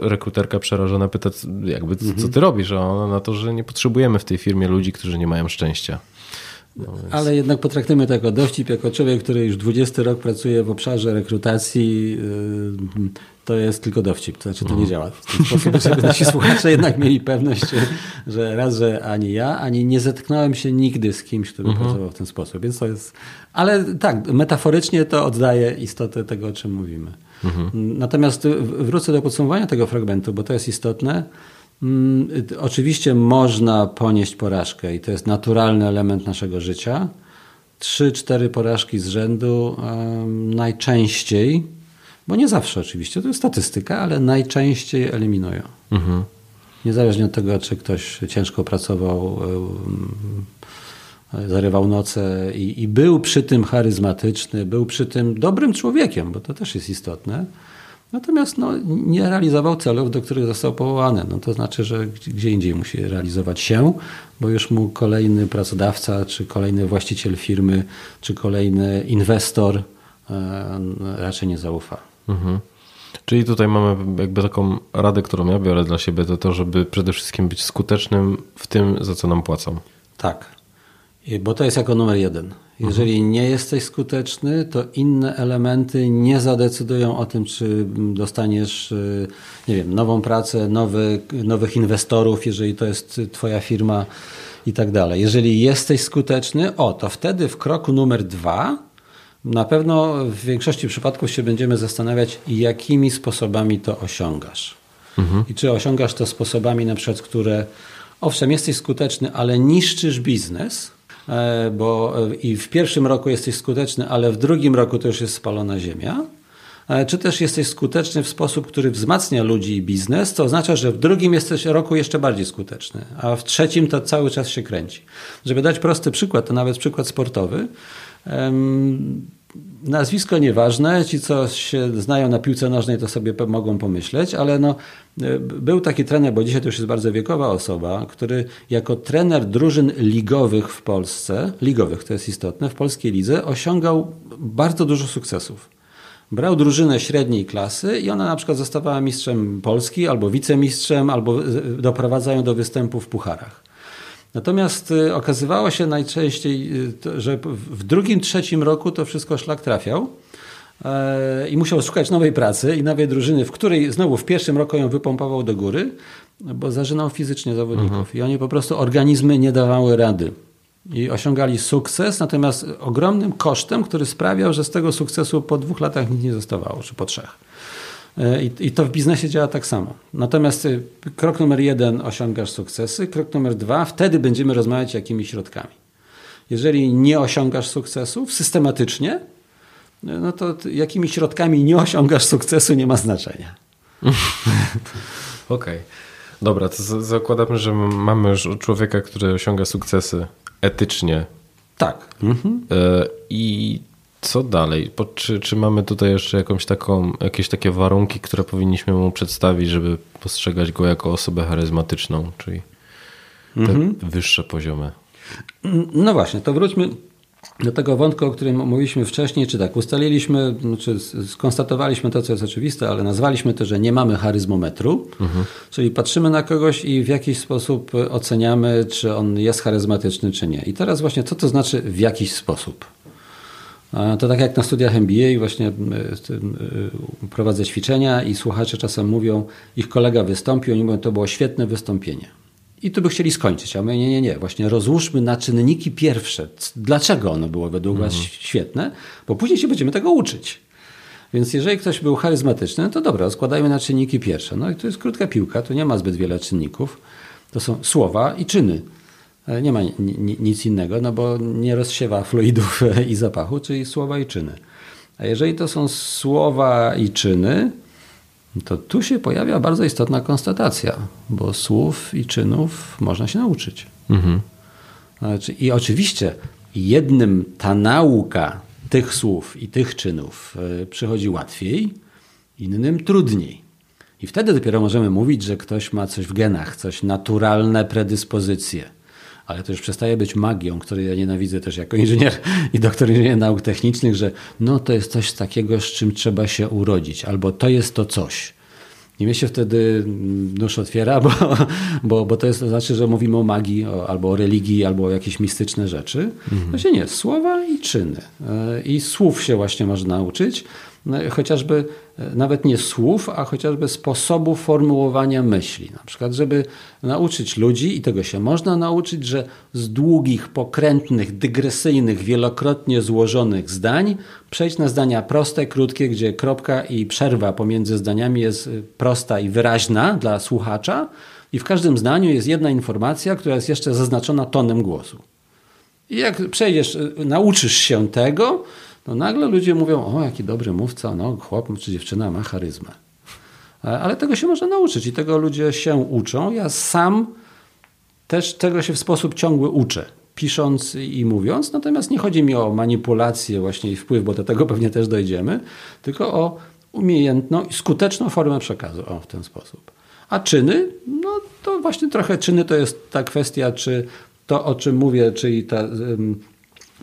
Rekruterka przerażona pyta, jakby, co, co ty robisz? A ona na to, że nie potrzebujemy w tej firmie ludzi, którzy nie mają szczęścia. No. Ale jednak potraktujmy to jako dowcip, jako człowiek, który już 20 rok pracuje w obszarze rekrutacji, yy, to jest tylko dowcip. To znaczy, to nie mhm. działa w ten sposób, żeby nasi słuchacze jednak mieli pewność, że raz, że ani ja, ani nie zetknąłem się nigdy z kimś, kto by mhm. pracował w ten sposób. Więc to jest. Ale tak, metaforycznie to oddaje istotę tego, o czym mówimy. Mhm. Natomiast wrócę do podsumowania tego fragmentu, bo to jest istotne. Mm, oczywiście można ponieść porażkę i to jest naturalny element naszego życia. Trzy, cztery porażki z rzędu najczęściej, bo nie zawsze oczywiście, to jest statystyka, ale najczęściej eliminują. Mhm. Niezależnie od tego, czy ktoś ciężko pracował, zarywał noce i, i był przy tym charyzmatyczny, był przy tym dobrym człowiekiem, bo to też jest istotne Natomiast no, nie realizował celów, do których został powołany. No, to znaczy, że gdzie indziej musi realizować się, bo już mu kolejny pracodawca, czy kolejny właściciel firmy, czy kolejny inwestor raczej nie zaufa. Mhm. Czyli tutaj mamy jakby taką radę, którą ja biorę dla siebie, to to, żeby przede wszystkim być skutecznym w tym, za co nam płacą. Tak, bo to jest jako numer jeden. Jeżeli nie jesteś skuteczny, to inne elementy nie zadecydują o tym, czy dostaniesz, y, nie wiem, nową pracę, nowy, nowych inwestorów, jeżeli to jest Twoja firma i tak dalej. Jeżeli jesteś skuteczny, o, to wtedy w kroku numer dwa na pewno w większości przypadków się będziemy zastanawiać, jakimi sposobami to osiągasz. Mhm. I czy osiągasz to sposobami, na przykład, które, owszem, jesteś skuteczny, ale niszczysz biznes E, bo e, i w pierwszym roku jesteś skuteczny, ale w drugim roku to już jest spalona ziemia. E, czy też jesteś skuteczny w sposób, który wzmacnia ludzi i biznes, to oznacza, że w drugim jesteś roku jeszcze bardziej skuteczny, a w trzecim to cały czas się kręci. Żeby dać prosty przykład, to nawet przykład sportowy. Nazwisko nieważne, ci co się znają na piłce nożnej to sobie mogą pomyśleć, ale no, e, był taki trener, bo dzisiaj to już jest bardzo wiekowa osoba, który jako trener drużyn ligowych w Polsce, ligowych to jest istotne, w polskiej lidze osiągał bardzo dużo sukcesów. Brał drużynę średniej klasy i ona na przykład zostawała mistrzem Polski albo wicemistrzem, albo doprowadzają do występu w pucharach. Natomiast y, okazywało się najczęściej, y, że w drugim, trzecim roku to wszystko szlak trafiał e, i musiał szukać nowej pracy i nowej drużyny, w której znowu w pierwszym roku ją wypompował do góry, bo zażynał fizycznie zawodników mhm. i oni po prostu organizmy nie dawały rady. I osiągali sukces, natomiast ogromnym kosztem, który sprawiał, że z tego sukcesu po dwóch latach nic nie zostawało, czy po trzech. E, I, to w biznesie działa tak samo. Natomiast y, krok numer jeden osiągasz sukcesy, krok numer dwa, wtedy będziemy rozmawiać jakimi środkami. Jeżeli nie osiągasz sukcesów systematycznie, y, no to jakimi środkami nie osiągasz sukcesu nie ma znaczenia. Okej. Okay. Dobra, to zakładamy, że mamy już człowieka, który osiąga sukcesy etycznie. Tak. Mhm. E, I Co dalej? Czy, czy mamy tutaj jeszcze jakąś taką, jakieś takie warunki, które powinniśmy mu przedstawić, żeby postrzegać go jako osobę charyzmatyczną, czyli te mhm. wyższe poziomy? No właśnie, to wróćmy do tego wątku, o którym mówiliśmy wcześniej, czy tak, ustaliliśmy, czy skonstatowaliśmy to, co jest oczywiste, ale nazwaliśmy to, że nie mamy charyzmometru, mhm. czyli patrzymy na kogoś i w jakiś sposób oceniamy, czy on jest charyzmatyczny, czy nie. I teraz właśnie, co to znaczy w jakiś sposób? To tak jak na studiach MBA właśnie e, e, prowadzę ćwiczenia i słuchacze czasem mówią, ich kolega wystąpił, oni mówią, to było świetne wystąpienie. I tu by chcieli skończyć. A my nie, nie, nie. Właśnie rozłóżmy na czynniki pierwsze. Dlaczego ono było według Was mhm. świetne? Bo później się będziemy tego uczyć. Więc jeżeli ktoś był charyzmatyczny, to dobra, składajmy na czynniki pierwsze. No i to jest krótka piłka, tu nie ma zbyt wiele czynników. To są słowa i czyny. E, nie ma nic innego, no bo nie rozsiewa fluidów i zapachu, czyli słowa i czyny. A jeżeli to są słowa i czyny, to tu się pojawia bardzo istotna konstatacja, bo słów i czynów można się nauczyć. Mhm. Znaczy, I oczywiście jednym ta nauka tych słów i tych czynów e, przychodzi łatwiej, innym trudniej. I wtedy dopiero możemy mówić, że ktoś ma coś w genach, coś naturalne predyspozycje ale to już przestaje być magią, której ja nienawidzę też jako inżynier i doktor inżynier nauk technicznych, że no to jest coś takiego, z czym trzeba się urodzić, albo to jest to coś. I mnie się wtedy nóż otwiera, bo, bo, bo to, jest, to znaczy, że mówimy o magii, o, albo o religii, albo o jakieś mistyczne rzeczy. Mhm. To się nie, słowa i czyny. E, I słów się właśnie można nauczyć. No, chociażby e, nawet nie słów, a chociażby sposobu formułowania myśli. Na przykład, żeby nauczyć ludzi, i tego się można nauczyć, że z długich, pokrętnych, dygresyjnych, wielokrotnie złożonych zdań przejść na zdania proste, krótkie, gdzie kropka i przerwa pomiędzy zdaniami jest e, prosta i wyraźna dla słuchacza, i w każdym zdaniu jest jedna informacja, która jest jeszcze zaznaczona tonem głosu. I jak przejdziesz, e, nauczysz się tego, no nagle ludzie mówią, o jaki dobry mówca, no chłop czy dziewczyna ma charyzmę. Ale tego się można nauczyć i tego ludzie się uczą. Ja sam też tego się w sposób ciągły uczę, pisząc i mówiąc. Natomiast nie chodzi mi o manipulację właśnie i wpływ, bo do tego pewnie też dojdziemy, tylko o umiejętną i skuteczną formę przekazu. O, w ten sposób. A czyny, no to właśnie trochę czyny to jest ta kwestia, czy to, o czym mówię, czyli ta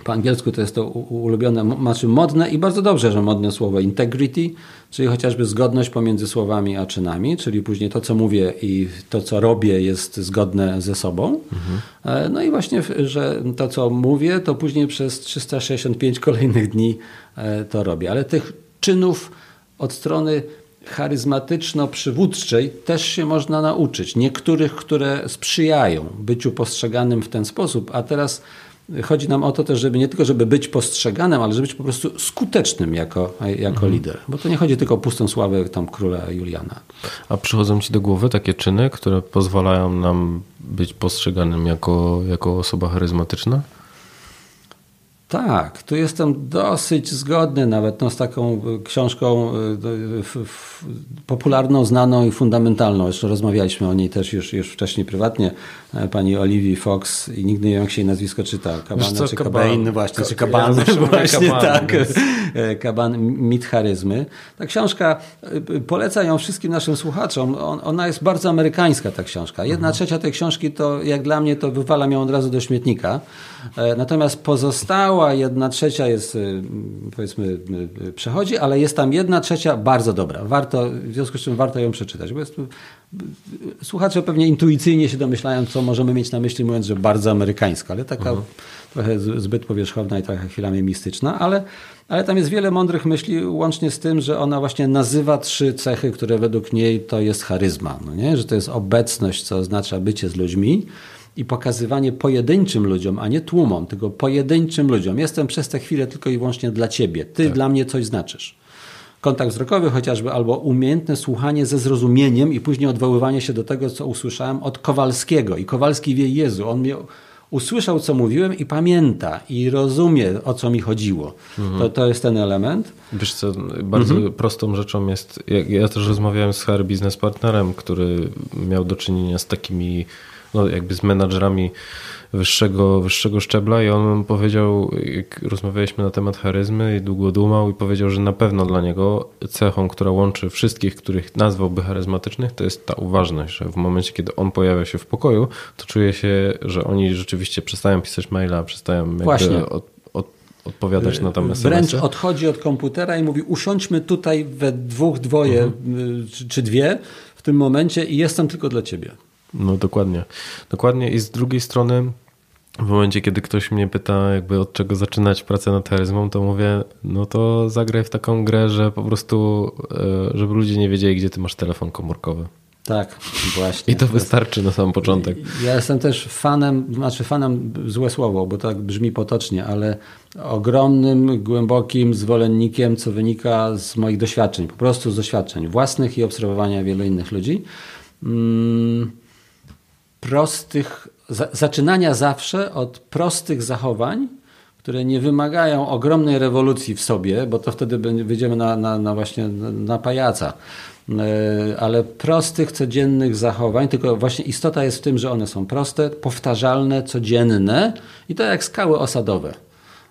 po angielsku to jest to ulubione, znaczy modne i bardzo dobrze, że modne słowo integrity, czyli chociażby zgodność pomiędzy słowami a czynami, czyli później to, co mówię i to, co robię jest zgodne ze sobą. Mhm. No i właśnie, że to, co mówię, to później przez 365 kolejnych dni e, to robię. Ale tych czynów od strony charyzmatyczno-przywódczej też się można nauczyć. Niektórych, które sprzyjają byciu postrzeganym w ten sposób, a teraz chodzi nam o to też, żeby nie tylko żeby być postrzeganym, ale żeby być po prostu skutecznym jako, jako mhm. lider. Bo to nie chodzi tylko o pustą sławę tam króla Juliana. A przychodzą ci do głowy takie czyny, które pozwalają nam być postrzeganym jako, jako osoba charyzmatyczna? Tak, tu jestem dosyć zgodny nawet no, z taką e, książką y, popularną, znaną i fundamentalną. Jeszcze rozmawialiśmy o niej też już, już wcześniej prywatnie. E, pani Olivii Fox i nigdy nie wiem jak się jej nazwisko czyta. Kabane czy Kabain właśnie, czy Kaban. Ja właśnie tak. Kaban, mit charyzmy. Ta książka, polecam ją wszystkim naszym słuchaczom. On, ona jest bardzo amerykańska ta książka. Jedna mhm. trzecia tej książki to jak dla mnie to wywalam ją od razu do śmietnika. Natomiast pozostała jedna trzecia jest, y, powiedzmy, y, przechodzi, ale jest tam jedna trzecia bardzo dobra. Warto, w związku z czym warto ją przeczytać. Bo jest, słuchacze pewnie intuicyjnie się domyślają, co możemy mieć na myśli, mówiąc, że bardzo amerykańska, ale taka mhm. trochę zbyt powierzchowna i trochę chwilami mistyczna, ale, ale tam jest wiele mądrych myśli, łącznie z tym, że ona właśnie nazywa trzy cechy, które według niej to jest charyzma. No nie? Że to jest obecność, co oznacza bycie z ludźmi, i pokazywanie pojedynczym ludziom, a nie tłumom, tylko pojedynczym ludziom. Jestem przez tę chwilę tylko i wyłącznie dla ciebie. Ty tak. dla mnie coś znaczysz. Kontakt wzrokowy chociażby, albo umiejętne słuchanie ze zrozumieniem i później odwoływanie się do tego, co usłyszałem od Kowalskiego. I Kowalski wie, Jezu, on mnie usłyszał, co mówiłem i pamięta i rozumie, o co mi chodziło. Mhm. To, to jest ten element. Wiesz co, bardzo mhm. prostą rzeczą jest, ja, ja, też rozmawiałem z HR Business Partnerem, który miał do czynienia z takimi no, jakby z menadżerami wyższego, wyższego szczebla i on powiedział, jak rozmawialiśmy na temat charyzmy i długo dumał i powiedział, że na pewno dla niego cechą, która łączy wszystkich, których nazwałby charyzmatycznych, to jest ta uważność, że w momencie, kiedy on pojawia się w pokoju, to czuje się, że oni rzeczywiście przestają pisać maila, przestają Właśnie. Od, od, odpowiadać na tam SMS. Wręcz odchodzi od komputera i mówi usiądźmy tutaj we dwóch, dwoje Mhm. czy, czy dwie w tym momencie i jestem tylko dla ciebie. No dokładnie. Dokładnie i z drugiej strony w momencie, kiedy ktoś mnie pyta jakby od czego zaczynać pracę nad charyzmą, to mówię, no to zagraj w taką grę, że po prostu, e, żeby ludzie nie wiedzieli, gdzie ty masz telefon komórkowy. Tak, właśnie. I to wystarczy na sam początek. Ja jestem też fanem, znaczy fanem złe słowo, bo tak brzmi potocznie, ale ogromnym, głębokim zwolennikiem, co wynika z moich doświadczeń, po prostu z doświadczeń własnych i obserwowania wielu innych ludzi. Mm, prostych, za, zaczynania zawsze od prostych zachowań, które nie wymagają ogromnej rewolucji w sobie, bo to wtedy wyjdziemy na, na, na właśnie na pajaca ale prostych, codziennych zachowań, tylko właśnie istota jest w tym, że one są proste, powtarzalne, codzienne i to jak skały osadowe.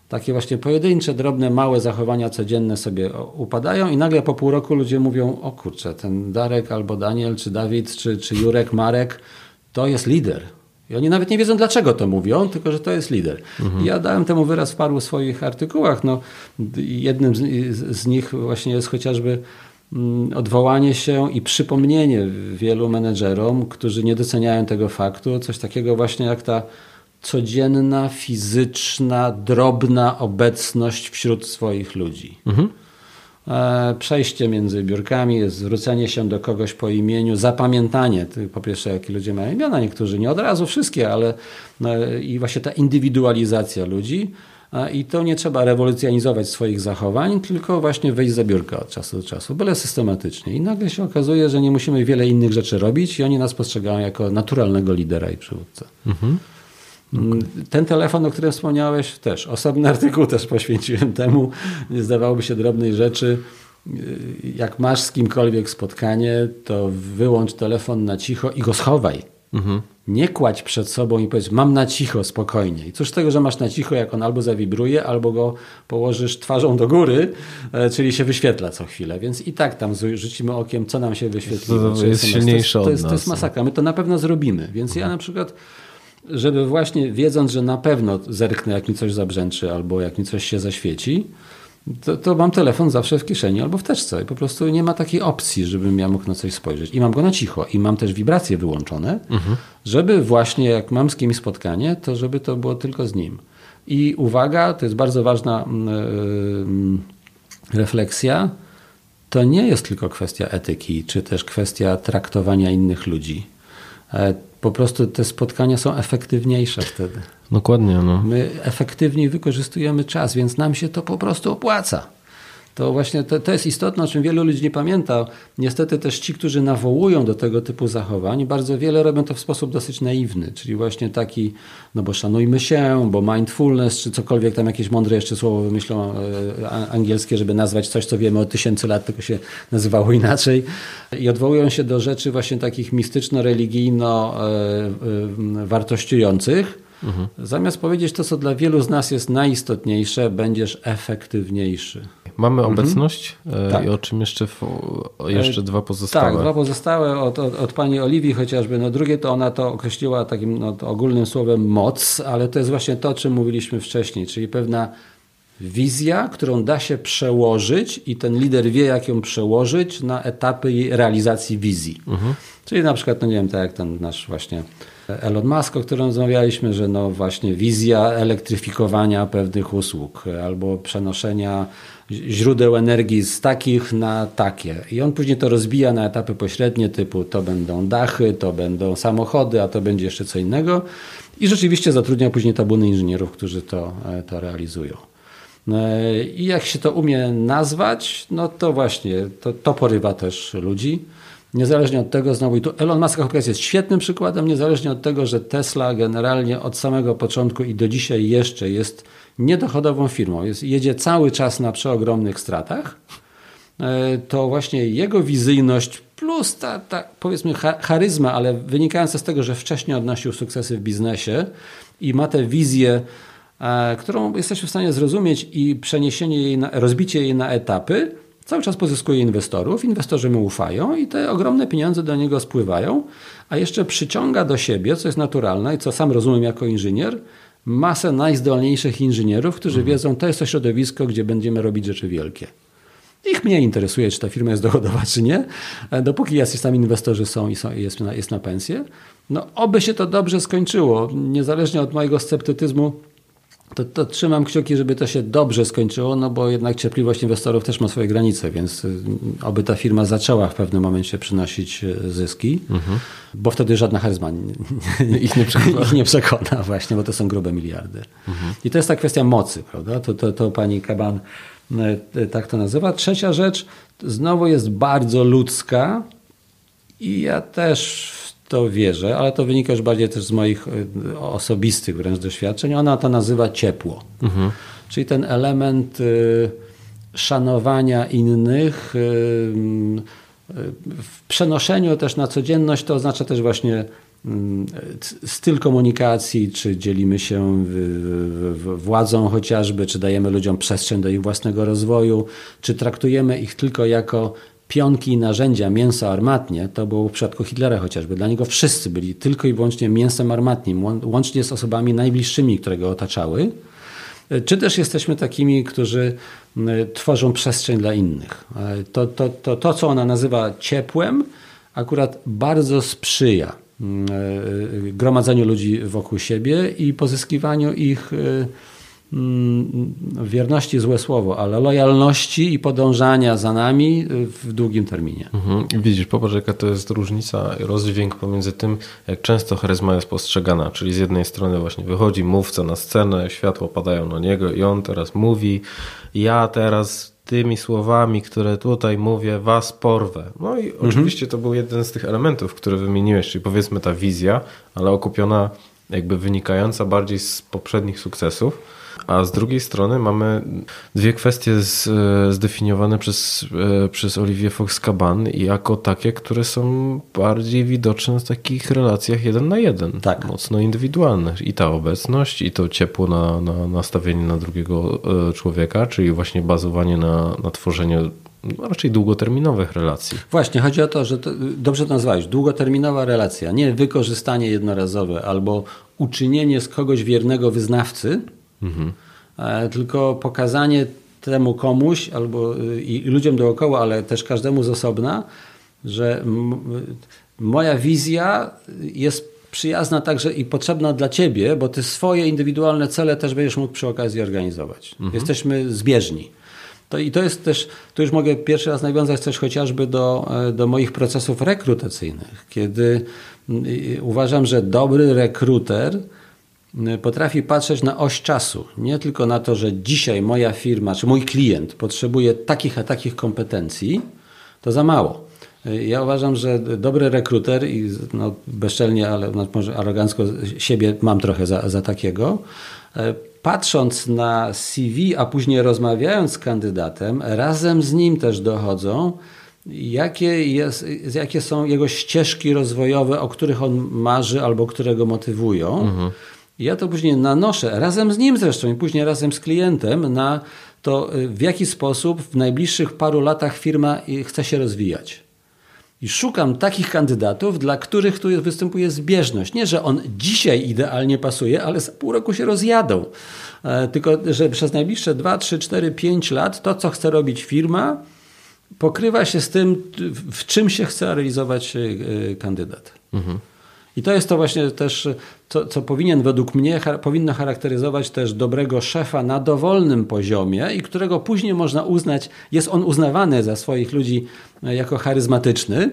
Takie właśnie pojedyncze, drobne, małe zachowania codzienne sobie upadają i nagle po pół roku ludzie mówią, o kurczę, ten Darek albo Daniel, czy Dawid, czy, czy Jurek, Marek, to jest lider. I oni nawet nie wiedzą, dlaczego to mówią, tylko że to jest lider. Mhm. Ja dałem temu wyraz w paru swoich artykułach. No, jednym z, z nich właśnie jest chociażby odwołanie się i przypomnienie wielu menedżerom, którzy nie doceniają tego faktu, coś takiego właśnie jak ta codzienna, fizyczna, drobna obecność wśród swoich ludzi. Mhm. Przejście między biurkami, zwrócenie się do kogoś po imieniu, zapamiętanie, po pierwsze, jakie ludzie mają imiona, niektórzy nie od razu wszystkie, ale i właśnie ta indywidualizacja ludzi. I to nie trzeba rewolucjonizować swoich zachowań, tylko właśnie wejść za biurka od czasu do czasu, byle systematycznie. I nagle się okazuje, że nie musimy wiele innych rzeczy robić i oni nas postrzegają jako naturalnego lidera i przywódcę. Mhm. Okay. Ten telefon, o którym wspomniałeś, też osobny artykuł też poświęciłem temu. Zdawałoby się drobnej rzeczy. Jak masz z kimkolwiek spotkanie, to wyłącz telefon na cicho i go schowaj. Mhm. Nie kładź przed sobą i powiedz, mam na cicho, spokojnie. I cóż z tego, że masz na cicho, jak on albo zawibruje, albo go położysz twarzą do góry, e, czyli się wyświetla co chwilę. Więc i tak tam rzucimy okiem, co nam się wyświetli. To, to jest silniejsze to, jest, to jest no. masakra. My to na pewno zrobimy. Więc ja na przykład żeby właśnie wiedząc, że na pewno zerknę, jak mi coś zabrzęczy albo jak mi coś się zaświeci, to, to, mam telefon zawsze w kieszeni albo w teczce. I po prostu nie ma takiej opcji, żebym ja mógł na coś spojrzeć. I mam go na cicho. I mam też wibracje wyłączone, mhm. żeby właśnie jak mam z kimś spotkanie, to żeby to było tylko z nim. I uwaga, to jest bardzo ważna yy, refleksja. To nie jest tylko kwestia etyki, czy też kwestia traktowania innych ludzi. Po prostu te spotkania są efektywniejsze wtedy. Dokładnie. No. My efektywniej wykorzystujemy czas, więc nam się to po prostu opłaca. To właśnie to, to jest istotne, o czym wielu ludzi nie pamięta. Niestety też ci, którzy nawołują do tego typu zachowań, bardzo wiele robią to w sposób dosyć naiwny, czyli właśnie taki, no bo szanujmy się, bo mindfulness, czy cokolwiek tam jakieś mądre jeszcze słowo wymyślą e, angielskie, żeby nazwać coś, co wiemy od tysięcy lat, tylko się nazywało inaczej. I odwołują się do rzeczy właśnie takich mistyczno-religijno-wartościujących. Mhm. Zamiast powiedzieć to, co dla wielu z nas jest najistotniejsze, będziesz efektywniejszy. Mamy mhm. obecność tak. i o czym jeszcze, jeszcze dwa pozostałe? Tak, dwa pozostałe od, od, od, pani Oliwii chociażby. No drugie to ona to określiła takim no, ogólnym słowem moc, ale to jest właśnie to, o czym mówiliśmy wcześniej, czyli pewna wizja, którą da się przełożyć i ten lider wie, jak ją przełożyć na etapy realizacji wizji. Mhm. Czyli na przykład, no nie wiem, tak jak ten nasz właśnie Elon Musk, o którym rozmawialiśmy, że no właśnie wizja elektryfikowania pewnych usług albo przenoszenia źródeł energii z takich na takie. I on później to rozbija na etapy pośrednie, typu to będą dachy, to będą samochody, a to będzie jeszcze co innego. I rzeczywiście zatrudnia później tabuny inżynierów, którzy to, to realizują. I jak się to umie nazwać, no to właśnie to, to porywa też ludzi. Niezależnie od tego, znowu i tu Elon Musk jest świetnym przykładem, niezależnie od tego, że Tesla generalnie od samego początku i do dzisiaj jeszcze jest niedochodową firmą, jest, jedzie cały czas na przeogromnych stratach, to właśnie jego wizyjność plus ta, ta powiedzmy charyzma, ale wynikająca z tego, że wcześniej odnosił sukcesy w biznesie i ma tę wizję, e, którą jesteśmy w stanie zrozumieć i przeniesienie jej, na, rozbicie jej na etapy, cały czas pozyskuje inwestorów, inwestorzy mu ufają i te ogromne pieniądze do niego spływają, a jeszcze przyciąga do siebie, co jest naturalne i co sam rozumiem jako inżynier, masę najzdolniejszych inżynierów, którzy mhm. wiedzą, to jest to środowisko, gdzie będziemy robić rzeczy wielkie. Ich mnie interesuje, czy ta firma jest dochodowa, czy nie. E, dopóki jacyś tam inwestorzy są i są, jest, na, jest na pensję. No, oby się to dobrze skończyło. Niezależnie od mojego sceptycyzmu, to, to, trzymam kciuki, żeby to się dobrze skończyło, no bo jednak cierpliwość inwestorów też ma swoje granice, więc y, oby ta firma zaczęła w pewnym momencie przynosić y, zyski, mhm. bo wtedy żadna charyzma ich nie, przekona. ich nie przekona właśnie, bo to są grube miliardy. Mhm. I to jest ta kwestia mocy, prawda? To, to, to pani Kaban y, tak to nazywa. Trzecia rzecz znowu jest bardzo ludzka i ja też to wierzę, ale to wynika już bardziej też z moich e, osobistych wręcz doświadczeń. Ona to nazywa ciepło. Mhm. Czyli ten element e, szanowania innych e, w przenoszeniu też na codzienność to oznacza też właśnie mm, styl komunikacji, czy dzielimy się władzą chociażby, czy dajemy ludziom przestrzeń do ich własnego rozwoju, czy traktujemy ich tylko jako pionki i narzędzia mięsa armatnie, to było w przypadku Hitlera chociażby. Dla niego wszyscy byli tylko i wyłącznie mięsem armatnim, łącznie z osobami najbliższymi, które go otaczały. Czy też jesteśmy takimi, którzy tworzą przestrzeń dla innych. To, to, to, to co ona nazywa ciepłem, akurat bardzo sprzyja gromadzeniu ludzi wokół siebie i pozyskiwaniu ich wierności złe słowo, ale lojalności i podążania za nami w długim terminie. Mhm. Widzisz, popatrz jaka to jest różnica, rozdźwięk pomiędzy tym, jak często charyzma jest postrzegana, czyli z jednej strony właśnie wychodzi mówca na scenę, światło padają na niego i on teraz mówi, ja teraz tymi słowami, które tutaj mówię, was porwę. No i mhm. oczywiście to był jeden z tych elementów, które wymieniłeś, czyli powiedzmy ta wizja, ale okupiona jakby wynikająca bardziej z poprzednich sukcesów a z drugiej strony mamy dwie kwestie z, e, zdefiniowane przez, e, przez Olivier Fox-Caban jako takie, które są bardziej widoczne w takich relacjach jeden na jeden. Tak. Mocno indywidualnych. I ta obecność, i to ciepło na, na nastawienie na drugiego e, człowieka, czyli właśnie bazowanie na, na tworzeniu no, raczej długoterminowych relacji. Właśnie, chodzi o to, że to, dobrze to nazwałeś, długoterminowa relacja, nie wykorzystanie jednorazowe albo uczynienie z kogoś wiernego wyznawcy, Mhm. Tylko pokazanie temu komuś albo y, i ludziom dookoła, ale też każdemu z osobna, że moja wizja jest przyjazna także i potrzebna dla ciebie, bo ty swoje indywidualne cele też będziesz mógł przy okazji organizować. Mhm. Jesteśmy zbieżni. To, I to jest też, tu już mogę pierwszy raz nawiązać też chociażby do, e, do moich procesów rekrutacyjnych, kiedy uważam, że dobry rekruter potrafi patrzeć na oś czasu. Nie tylko na to, że dzisiaj moja firma, czy mój klient potrzebuje takich a takich kompetencji, to za mało. Ja uważam, że dobry rekruter i no, bezczelnie, ale może arogancko siebie mam trochę za, za takiego, y, patrząc na CV, a później rozmawiając z kandydatem, razem z nim też dochodzą, jakie, jest, jakie są jego ścieżki rozwojowe, o których on marzy albo które go motywują. Mhm ja to później nanoszę, razem z nim zresztą i później razem z klientem, na to, y, w jaki sposób w najbliższych paru latach firma y, chce się rozwijać. I szukam takich kandydatów, dla których tu występuje zbieżność. Nie, że on dzisiaj idealnie pasuje, ale za pół roku się rozjadą. E, tylko, że przez najbliższe 2, 3, 4, 5 lat to, co chce robić firma, pokrywa się z tym, w czym się chce realizować y, kandydat. Mhm. I to jest to właśnie też, co, co powinien według mnie, powinno charakteryzować też dobrego szefa na dowolnym poziomie i którego później można uznać, jest on uznawany za swoich ludzi e, jako charyzmatyczny,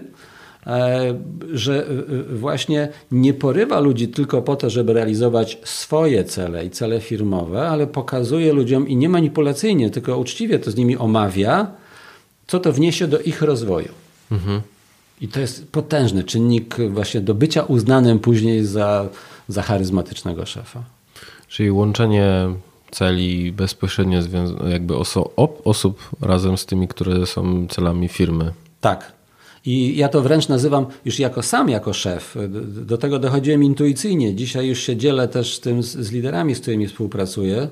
e, że e, właśnie nie porywa ludzi tylko po to, żeby realizować swoje cele i cele firmowe, ale pokazuje ludziom i nie manipulacyjnie, tylko uczciwie to z nimi omawia, co to wniesie do ich rozwoju. Mhm. I to jest potężny czynnik właśnie do bycia uznanym później za, za charyzmatycznego szefa. Czyli łączenie celi bezpośrednio jakby oso osób razem z tymi, które są celami firmy. Tak. I ja to wręcz nazywam już jako sam, jako szef. Do tego dochodziłem intuicyjnie. Dzisiaj już się dzielę też z tym z liderami, z którymi współpracuję,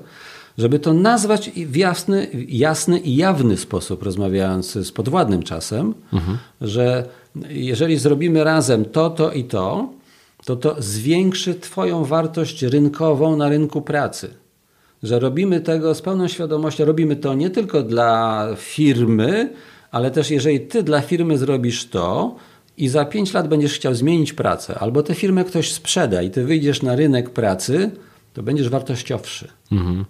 żeby to nazwać w jasny, jasny i jawny sposób, rozmawiając z podwładnym czasem, mhm. że jeżeli zrobimy razem to, to i to, to to zwiększy Twoją wartość rynkową na rynku pracy. Że robimy tego z pełną świadomością, robimy to nie tylko dla firmy, ale też jeżeli Ty dla firmy zrobisz to i za 5 lat będziesz chciał zmienić pracę, albo tę firmę ktoś sprzeda i Ty wyjdziesz na rynek pracy, to będziesz wartościowszy. Mhm.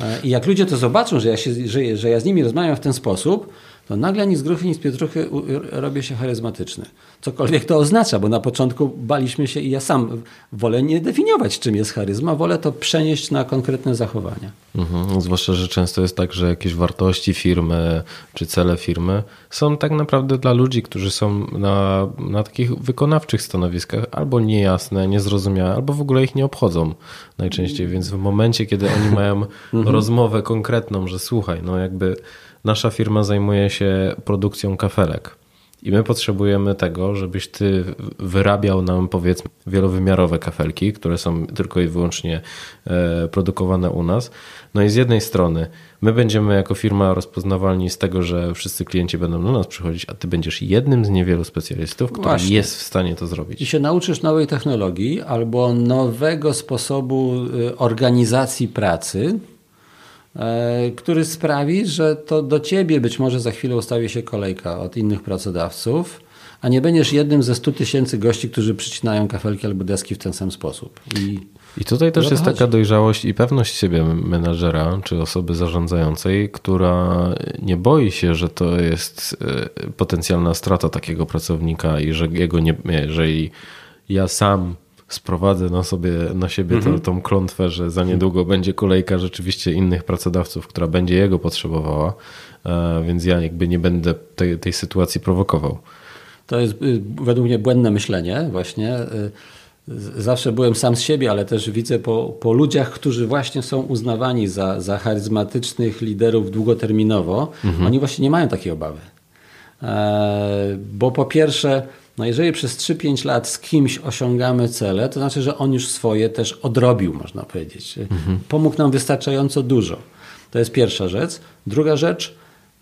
E, I jak ludzie to zobaczą, że ja, się, że, że ja z nimi rozmawiam w ten sposób, to nagle nic z gruchy, nic z pietruchy robię się charyzmatyczny. Cokolwiek to oznacza, bo na początku baliśmy się i ja sam wolę nie definiować, czym jest charyzma, wolę to przenieść na konkretne zachowania. Mhm. Zwłaszcza, że często jest tak, że jakieś wartości firmy czy cele firmy są tak naprawdę dla ludzi, którzy są na, na takich wykonawczych stanowiskach albo niejasne, niezrozumiałe, albo w ogóle ich nie obchodzą najczęściej. Więc w momencie, kiedy oni mają mhm. rozmowę konkretną, że słuchaj, no jakby nasza firma zajmuje się produkcją kafelek. I my potrzebujemy tego, żebyś ty wyrabiał nam, powiedzmy, wielowymiarowe kafelki, które są tylko i wyłącznie e, produkowane u nas. No i z jednej strony my będziemy jako firma rozpoznawalni z tego, że wszyscy klienci będą do nas przychodzić, a ty będziesz jednym z niewielu specjalistów, który Właśnie. jest w stanie to zrobić. I się nauczysz nowej technologii albo nowego sposobu y, organizacji pracy, E, który sprawi, że to do ciebie być może za chwilę ustawi się kolejka od innych pracodawców, a nie będziesz jednym ze 100 tysięcy gości, którzy przycinają kafelki albo deski w ten sam sposób. I, I tutaj też jest taka dojrzałość i pewność siebie menadżera czy osoby zarządzającej, która nie boi się, że to jest e, potencjalna strata takiego pracownika i że jego nie, jeżeli ja sam sprowadzę na, sobie, na siebie mhm. tą klątwę, że za niedługo będzie kolejka rzeczywiście innych pracodawców, która będzie jego potrzebowała, e, więc ja jakby nie będę tej, tej sytuacji prowokował. To jest y, według mnie błędne myślenie właśnie. Y, zawsze byłem sam z siebie, ale też widzę po, po ludziach, którzy właśnie są uznawani za, za charyzmatycznych liderów długoterminowo, mhm. oni właśnie nie mają takiej obawy. E, bo po pierwsze, no jeżeli przez 3-5 lat z kimś osiągamy cele, to znaczy, że on już swoje też odrobił, można powiedzieć. Mhm. Pomógł nam wystarczająco dużo. To jest pierwsza rzecz. Druga rzecz,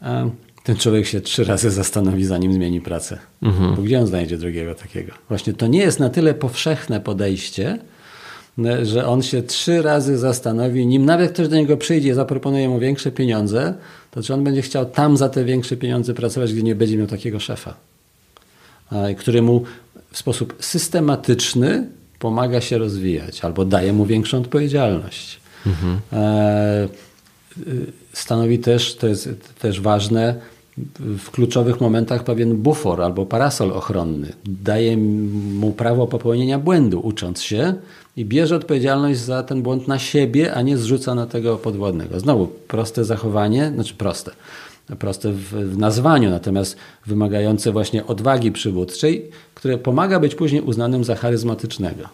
e, ten człowiek się trzy razy zastanowi, zanim zmieni pracę. Mhm. Bo gdzie on znajdzie drugiego takiego? Właśnie to nie jest na tyle powszechne podejście, e, że on się trzy razy zastanowi, nim nawet ktoś do niego przyjdzie i zaproponuje mu większe pieniądze, to czy on będzie chciał tam za te większe pieniądze pracować, gdzie nie będzie miał takiego szefa który mu w sposób systematyczny pomaga się rozwijać albo daje mu większą odpowiedzialność. Mhm. E, stanowi też, to jest też ważne, w kluczowych momentach pewien bufor albo parasol ochronny. Daje mu prawo popełnienia błędu, ucząc się i bierze odpowiedzialność za ten błąd na siebie, a nie zrzuca na tego podwodnego. Znowu proste zachowanie, znaczy proste proste w, w nazwaniu, natomiast wymagające właśnie odwagi przywódczej, które pomaga być później uznanym za charyzmatycznego.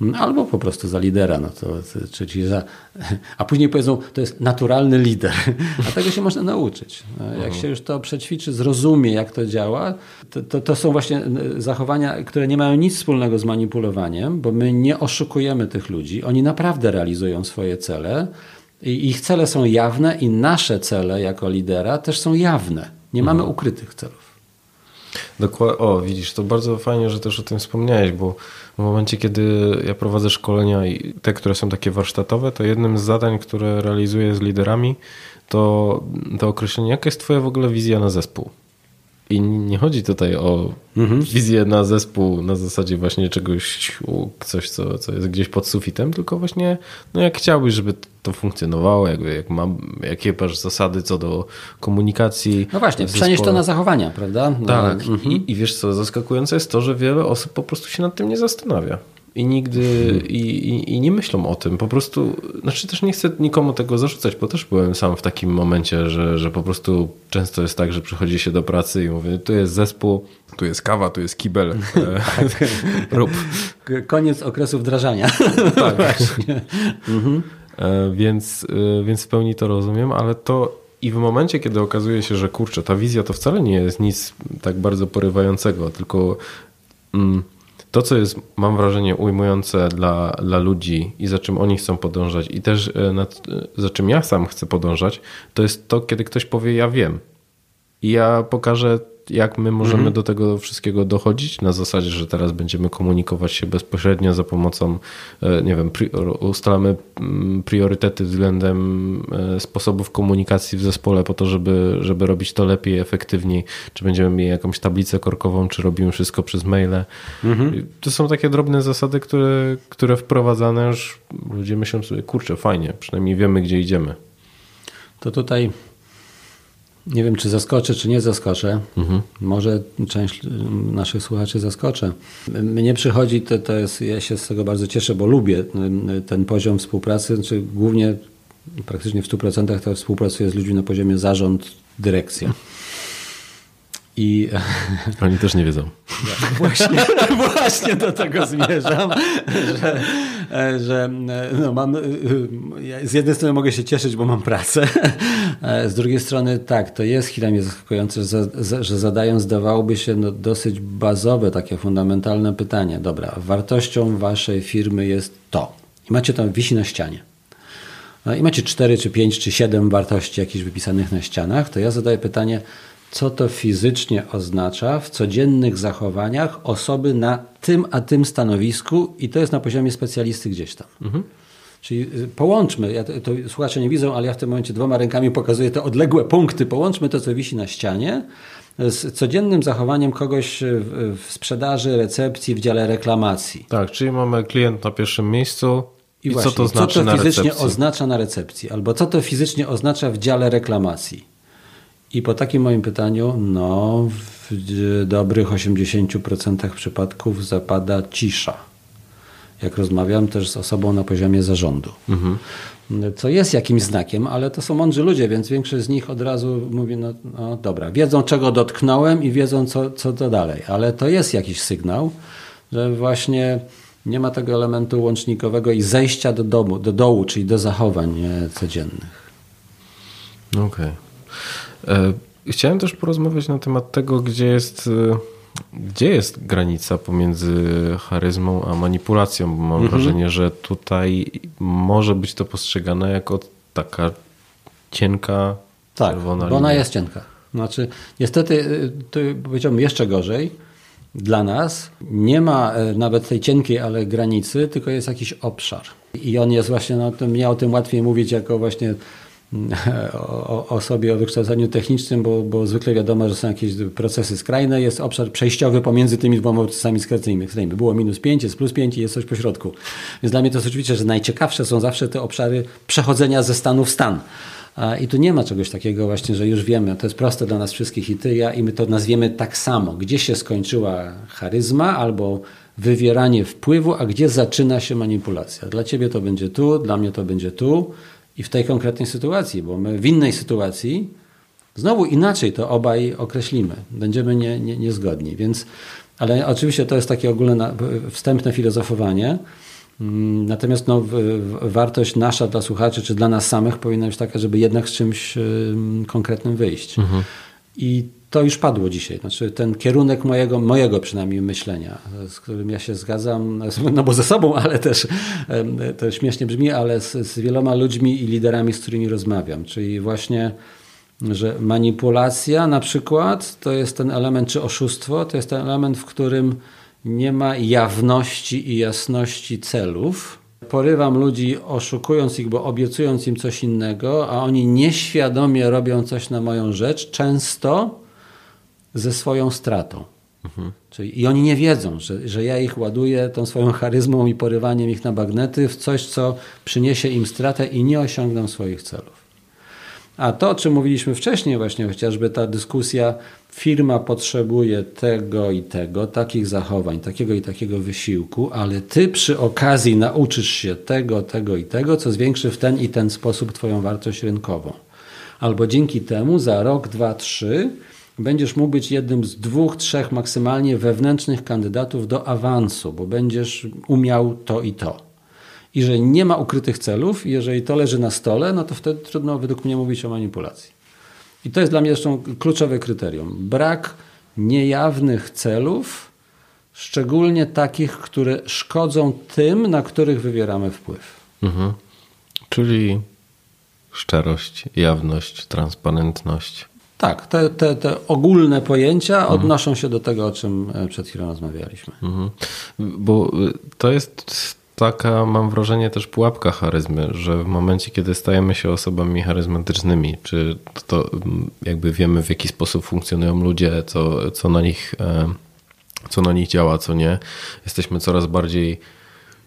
Mm, albo po prostu za lidera, no to, czyli za, a później powiedzą, to jest naturalny lider. A tego się można nauczyć. No, jak mhm. się już to przećwiczy, zrozumie, jak to działa, to, to, to, są właśnie zachowania, które nie mają nic wspólnego z manipulowaniem, bo my nie oszukujemy tych ludzi. Oni naprawdę realizują swoje cele, ich cele są jawne i nasze cele jako lidera też są jawne. Nie mamy mhm. ukrytych celów. Dokładnie. O, widzisz, to bardzo fajnie, że też o tym wspomniałeś, bo w momencie, kiedy ja prowadzę szkolenia i te, które są takie warsztatowe, to jednym z zadań, które realizuję z liderami, to, to określenie, jaka jest Twoja w ogóle wizja na zespół. I nie chodzi tutaj o mhm. wizję na zespół na zasadzie właśnie czegoś, coś, co, co jest gdzieś pod sufitem, tylko właśnie, no jak chciałbyś, żeby to funkcjonowało, jakby, jak mam, jakie masz zasady co do komunikacji. No właśnie, przenieść to na zachowania, prawda? Tak. Mhm. I, I wiesz co, zaskakujące jest to, że wiele osób po prostu się nad tym nie zastanawia i nigdy i, i, i, nie myślą o tym. Po prostu, znaczy też nie chcę nikomu tego zarzucać, bo też byłem sam w takim momencie, że, że po prostu często jest tak, że przychodzi się do pracy i mówię, tu jest zespół, tu jest kawa, tu jest kibel, tak. rób. Koniec okresu wdrażania. Tak. mhm. E, więc, e, więc w pełni to rozumiem, ale to I w momencie, kiedy okazuje się, że kurczę, ta wizja to wcale nie jest nic tak bardzo porywającego, tylko mm, to, co jest, mam wrażenie, ujmujące dla, dla ludzi i za czym oni chcą podążać, i też e, nad, za czym ja sam chcę podążać, to jest to, kiedy ktoś powie: Ja wiem. I ja pokażę jak my możemy mhm. do tego wszystkiego dochodzić na zasadzie, że teraz będziemy komunikować się bezpośrednio za pomocą, e, nie wiem, ustalamy mm, priorytety względem e, sposobów komunikacji w zespole po to, żeby, żeby robić to lepiej, efektywniej, czy będziemy mieli jakąś tablicę korkową, czy robimy wszystko przez maile. Mhm. To są takie drobne zasady, które, które wprowadzane już ludzie myślą sobie, kurczę, fajnie, przynajmniej wiemy, gdzie idziemy. To tutaj nie wiem, czy zaskoczę, czy nie zaskoczę. Mhm. Może część naszych słuchaczy zaskoczę. Mnie przychodzi, to, to jest, ja się z tego bardzo cieszę, bo lubię ten poziom współpracy, znaczy głównie praktycznie w 100% to współpracuję z ludźmi na poziomie zarząd, dyrekcja. I... Oni też nie wiedzą. Właśnie, właśnie do tego zmierzam, że, że no mam, z jednej strony mogę się cieszyć, bo mam pracę, z drugiej strony tak, to jest chwilę mnie zaskakujące, że, że zadają zdawałoby się no, dosyć bazowe, takie fundamentalne pytanie. Dobra, wartością waszej firmy jest to. I macie tam, wisi na ścianie. No I macie cztery, czy pięć, czy siedem wartości jakichś wypisanych na ścianach, to ja zadaję pytanie, co to fizycznie oznacza w codziennych zachowaniach osoby na tym a tym stanowisku i to jest na poziomie specjalisty gdzieś tam. Mhm. Czyli y, połączmy, ja to, to, słuchacze nie widzą, ale ja w tym momencie dwoma rękami pokazuję te odległe punkty, połączmy to, co wisi na ścianie z codziennym zachowaniem kogoś w, w sprzedaży, recepcji, w dziale reklamacji. Tak, czyli mamy klient na pierwszym miejscu, i, I właśnie, co to znaczy co to fizycznie oznacza na recepcji, albo co to fizycznie oznacza w dziale reklamacji. I po takim moim pytaniu, no, w dobrych 80% przypadków zapada cisza. Jak rozmawiam też z osobą na poziomie zarządu. Mhm. Co jest jakimś znakiem, ale to są mądrzy ludzie, więc większość z nich od razu mówi, no, no dobra, wiedzą czego dotknąłem i wiedzą co, co to dalej. Ale to jest jakiś sygnał, że właśnie nie ma tego elementu łącznikowego i zejścia do domu, do dołu, czyli do zachowań codziennych. Okej. Okay. E, chciałem też porozmawiać na temat tego, gdzie jest, e, gdzie jest granica pomiędzy charyzmą a manipulacją, bo mam mhm. wrażenie, że tutaj może być to postrzegane jako taka cienka, tak, czerwona bo ona jest cienka. Znaczy, niestety, e, to powiedziałbym jeszcze gorzej, dla nas nie ma nawet tej cienkiej, ale granicy, tylko jest jakiś obszar. I on jest właśnie, no, to mnie o tym łatwiej mówić jako właśnie o, sobie, o wykształceniu technicznym, bo, bo zwykle wiadomo, że są jakieś procesy skrajne, jest obszar przejściowy pomiędzy tymi dwoma procesami skrajnymi. Było minus 5, jest plus 5 i jest coś pośrodku. Więc dla mnie to jest oczywiście, że najciekawsze są zawsze te obszary przechodzenia ze stanu w stan. I tu nie ma czegoś takiego właśnie, że już wiemy, to jest proste dla nas wszystkich i ty, ja i my to nazwiemy tak samo. Gdzie się skończyła charyzma albo wywieranie wpływu, a gdzie zaczyna się manipulacja. Dla ciebie to będzie tu, dla mnie to będzie tu i w tej konkretnej sytuacji, bo my w innej sytuacji znowu inaczej to obaj określimy. Będziemy nie, nie, niezgodni. Więc, ale oczywiście to jest takie ogólne wstępne filozofowanie. Mm, natomiast no, wartość nasza dla słuchaczy, czy dla nas samych powinna być taka, żeby jednak z czymś konkretnym wyjść. Mhm. I to już padło dzisiaj. Znaczy ten kierunek mojego, mojego przynajmniej myślenia, z którym ja się zgadzam, no bo ze sobą, ale też to śmiesznie brzmi, ale z, z wieloma ludźmi i liderami, z którymi rozmawiam. Czyli właśnie, że manipulacja na przykład to jest ten element, czy oszustwo, to jest ten element, w którym nie ma jawności i jasności celów. Porywam ludzi, oszukując ich, bo obiecując im coś innego, a oni nieświadomie robią coś na moją rzecz, często ze swoją stratą. Mhm. Czyli, I oni nie wiedzą, że, że ja ich ładuję tą swoją charyzmą i porywaniem ich na bagnety w coś, co przyniesie im stratę i nie osiągną swoich celów. A to, o czym mówiliśmy wcześniej, właśnie chociażby ta dyskusja, firma potrzebuje tego i tego, takich zachowań, takiego i takiego wysiłku, ale ty przy okazji nauczysz się tego, tego i tego, co zwiększy w ten i ten sposób Twoją wartość rynkową. Albo dzięki temu za rok, dwa, trzy będziesz mógł być jednym z dwóch, trzech maksymalnie wewnętrznych kandydatów do awansu, bo będziesz umiał to i to. I że nie ma ukrytych celów, jeżeli to leży na stole, no to wtedy trudno według mnie mówić o manipulacji. I to jest dla mnie zresztą kluczowe kryterium. Brak niejawnych celów, szczególnie takich, które szkodzą tym, na których wywieramy wpływ. Mhm. Czyli szczerość, jawność, transparentność. Tak, te, te, te ogólne pojęcia mhm. odnoszą się do tego, o czym e, przed chwilą rozmawialiśmy. Mhm. Bo e, to jest taka, mam wrażenie, też pułapka charyzmy, że w momencie, kiedy stajemy się osobami charyzmatycznymi, czy to jakby wiemy, w jaki sposób funkcjonują ludzie, co, co na nich e, co na nich działa, co nie. Jesteśmy coraz bardziej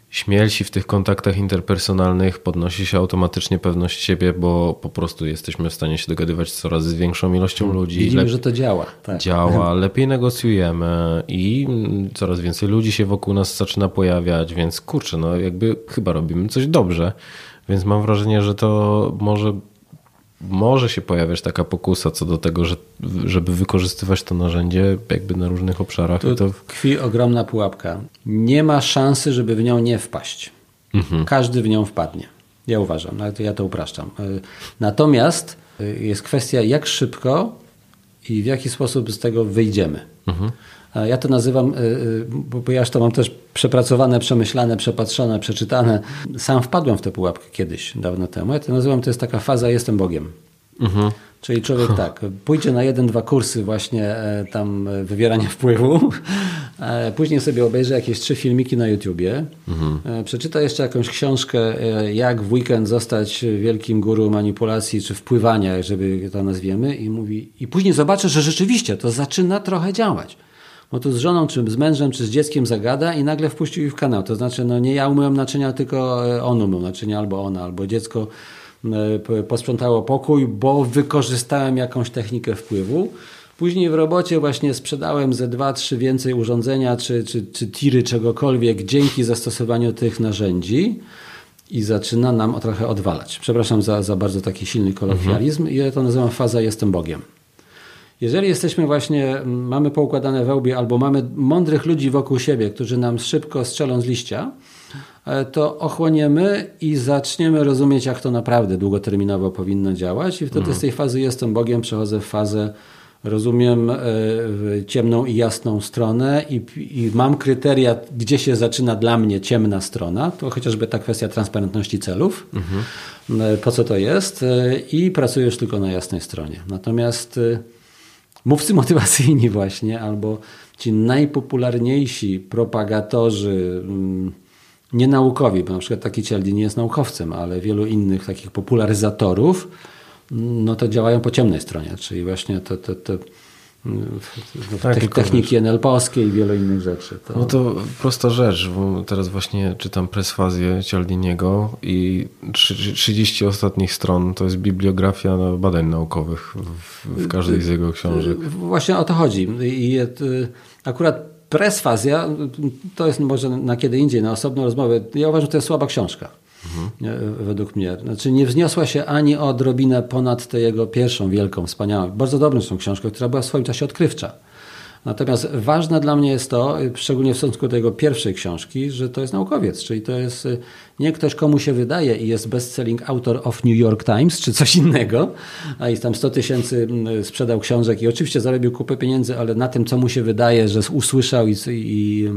śmielsi w tych kontaktach interpersonalnych, podnosi się automatycznie pewność siebie, bo po prostu jesteśmy w stanie się dogadywać coraz z większą ilością hmm. ludzi. Widzimy, Lep... że to działa. Tak. Działa, lepiej negocjujemy i coraz więcej ludzi się wokół nas zaczyna pojawiać, więc kurczę, no jakby chyba robimy coś dobrze. Więc mam wrażenie, że to może może się pojawiać taka pokusa co do tego, że, żeby wykorzystywać to narzędzie jakby na różnych obszarach. Tu to tkwi ogromna pułapka. Nie ma szansy, żeby w nią nie wpaść. Mhm. Każdy w nią wpadnie. Ja uważam, ja to upraszczam. E, natomiast e, jest kwestia, jak szybko i w jaki sposób z tego wyjdziemy. Mhm. Ja to nazywam, e, bo ja to mam też przepracowane, przemyślane, przepatrzone, przeczytane. Sam wpadłem w tę pułapkę kiedyś, dawno temu. Ja to nazywam, to jest taka faza jestem Bogiem. Mhm. Czyli człowiek tak, pójdzie na jeden, dwa kursy właśnie e, tam e, wywierania wpływu, później sobie obejrzy jakieś trzy filmiki na YouTubie, mhm. przeczyta jeszcze jakąś książkę, jak w weekend zostać wielkim guru manipulacji czy wpływania, żeby to nazwiemy i mówi, i później zobaczy, że rzeczywiście to zaczyna trochę działać bo tu z żoną, czy z mężem, czy z dzieckiem zagada i nagle wpuścił ich w kanał. To znaczy, no nie ja umyłem naczynia, tylko e, on umył naczynia, albo ona, albo dziecko e, posprzątało pokój, bo wykorzystałem jakąś technikę wpływu. Później w robocie właśnie sprzedałem ze dwa, trzy więcej urządzenia, czy, czy, czy tiry czegokolwiek dzięki zastosowaniu tych narzędzi i zaczyna nam trochę odwalać. Przepraszam za, za bardzo taki silny kolokwializm. Mhm. Ja to nazywam faza jestem Bogiem. Jeżeli jesteśmy właśnie, mamy poukładane wełbie albo mamy mądrych ludzi wokół siebie, którzy nam szybko strzelą z liścia, e, to ochłoniemy i zaczniemy rozumieć, jak to naprawdę długoterminowo powinno działać i wtedy mhm. z tej fazy jestem Bogiem przechodzę w fazę rozumiem e, ciemną i jasną stronę i, i, mam kryteria, gdzie się zaczyna dla mnie ciemna strona, to chociażby ta kwestia transparentności celów, mhm. E, po co to jest i pracuję już tylko na jasnej stronie. Natomiast mówcy motywacyjni właśnie, albo ci najpopularniejsi propagatorzy mm, nienaukowi, bo na przykład taki Cialdini jest naukowcem, ale wielu innych takich popularyzatorów, mm, no to działają po ciemnej stronie, czyli właśnie te, te, te tak, te, techniki NLP-owskie i wiele innych rzeczy. To... No to prosta rzecz, bo teraz właśnie czytam presfazję Cialdiniego i 30 ostatnich stron to jest bibliografia badań naukowych w, w każdej z jego książek. Właśnie o to chodzi. I akurat presfazja to jest może na kiedy indziej, na osobną rozmowę. Ja uważam, że to jest słaba książka. Mhm. według mnie. Znaczy nie wzniosła się ani odrobinę ponad tę jego pierwszą wielką, wspaniałą, bardzo dobrą tą książkę, która była w swoim czasie odkrywcza. Natomiast ważne dla mnie jest to, szczególnie w stosunku do jego pierwszej książki, że to jest naukowiec, czyli to jest y, nie ktoś, komu się wydaje i jest bestselling autor of New York Times czy coś innego, a jest tam 100 tysięcy sprzedał książek i oczywiście zarobił kupę pieniędzy, ale na tym, co mu się wydaje, że usłyszał i, i,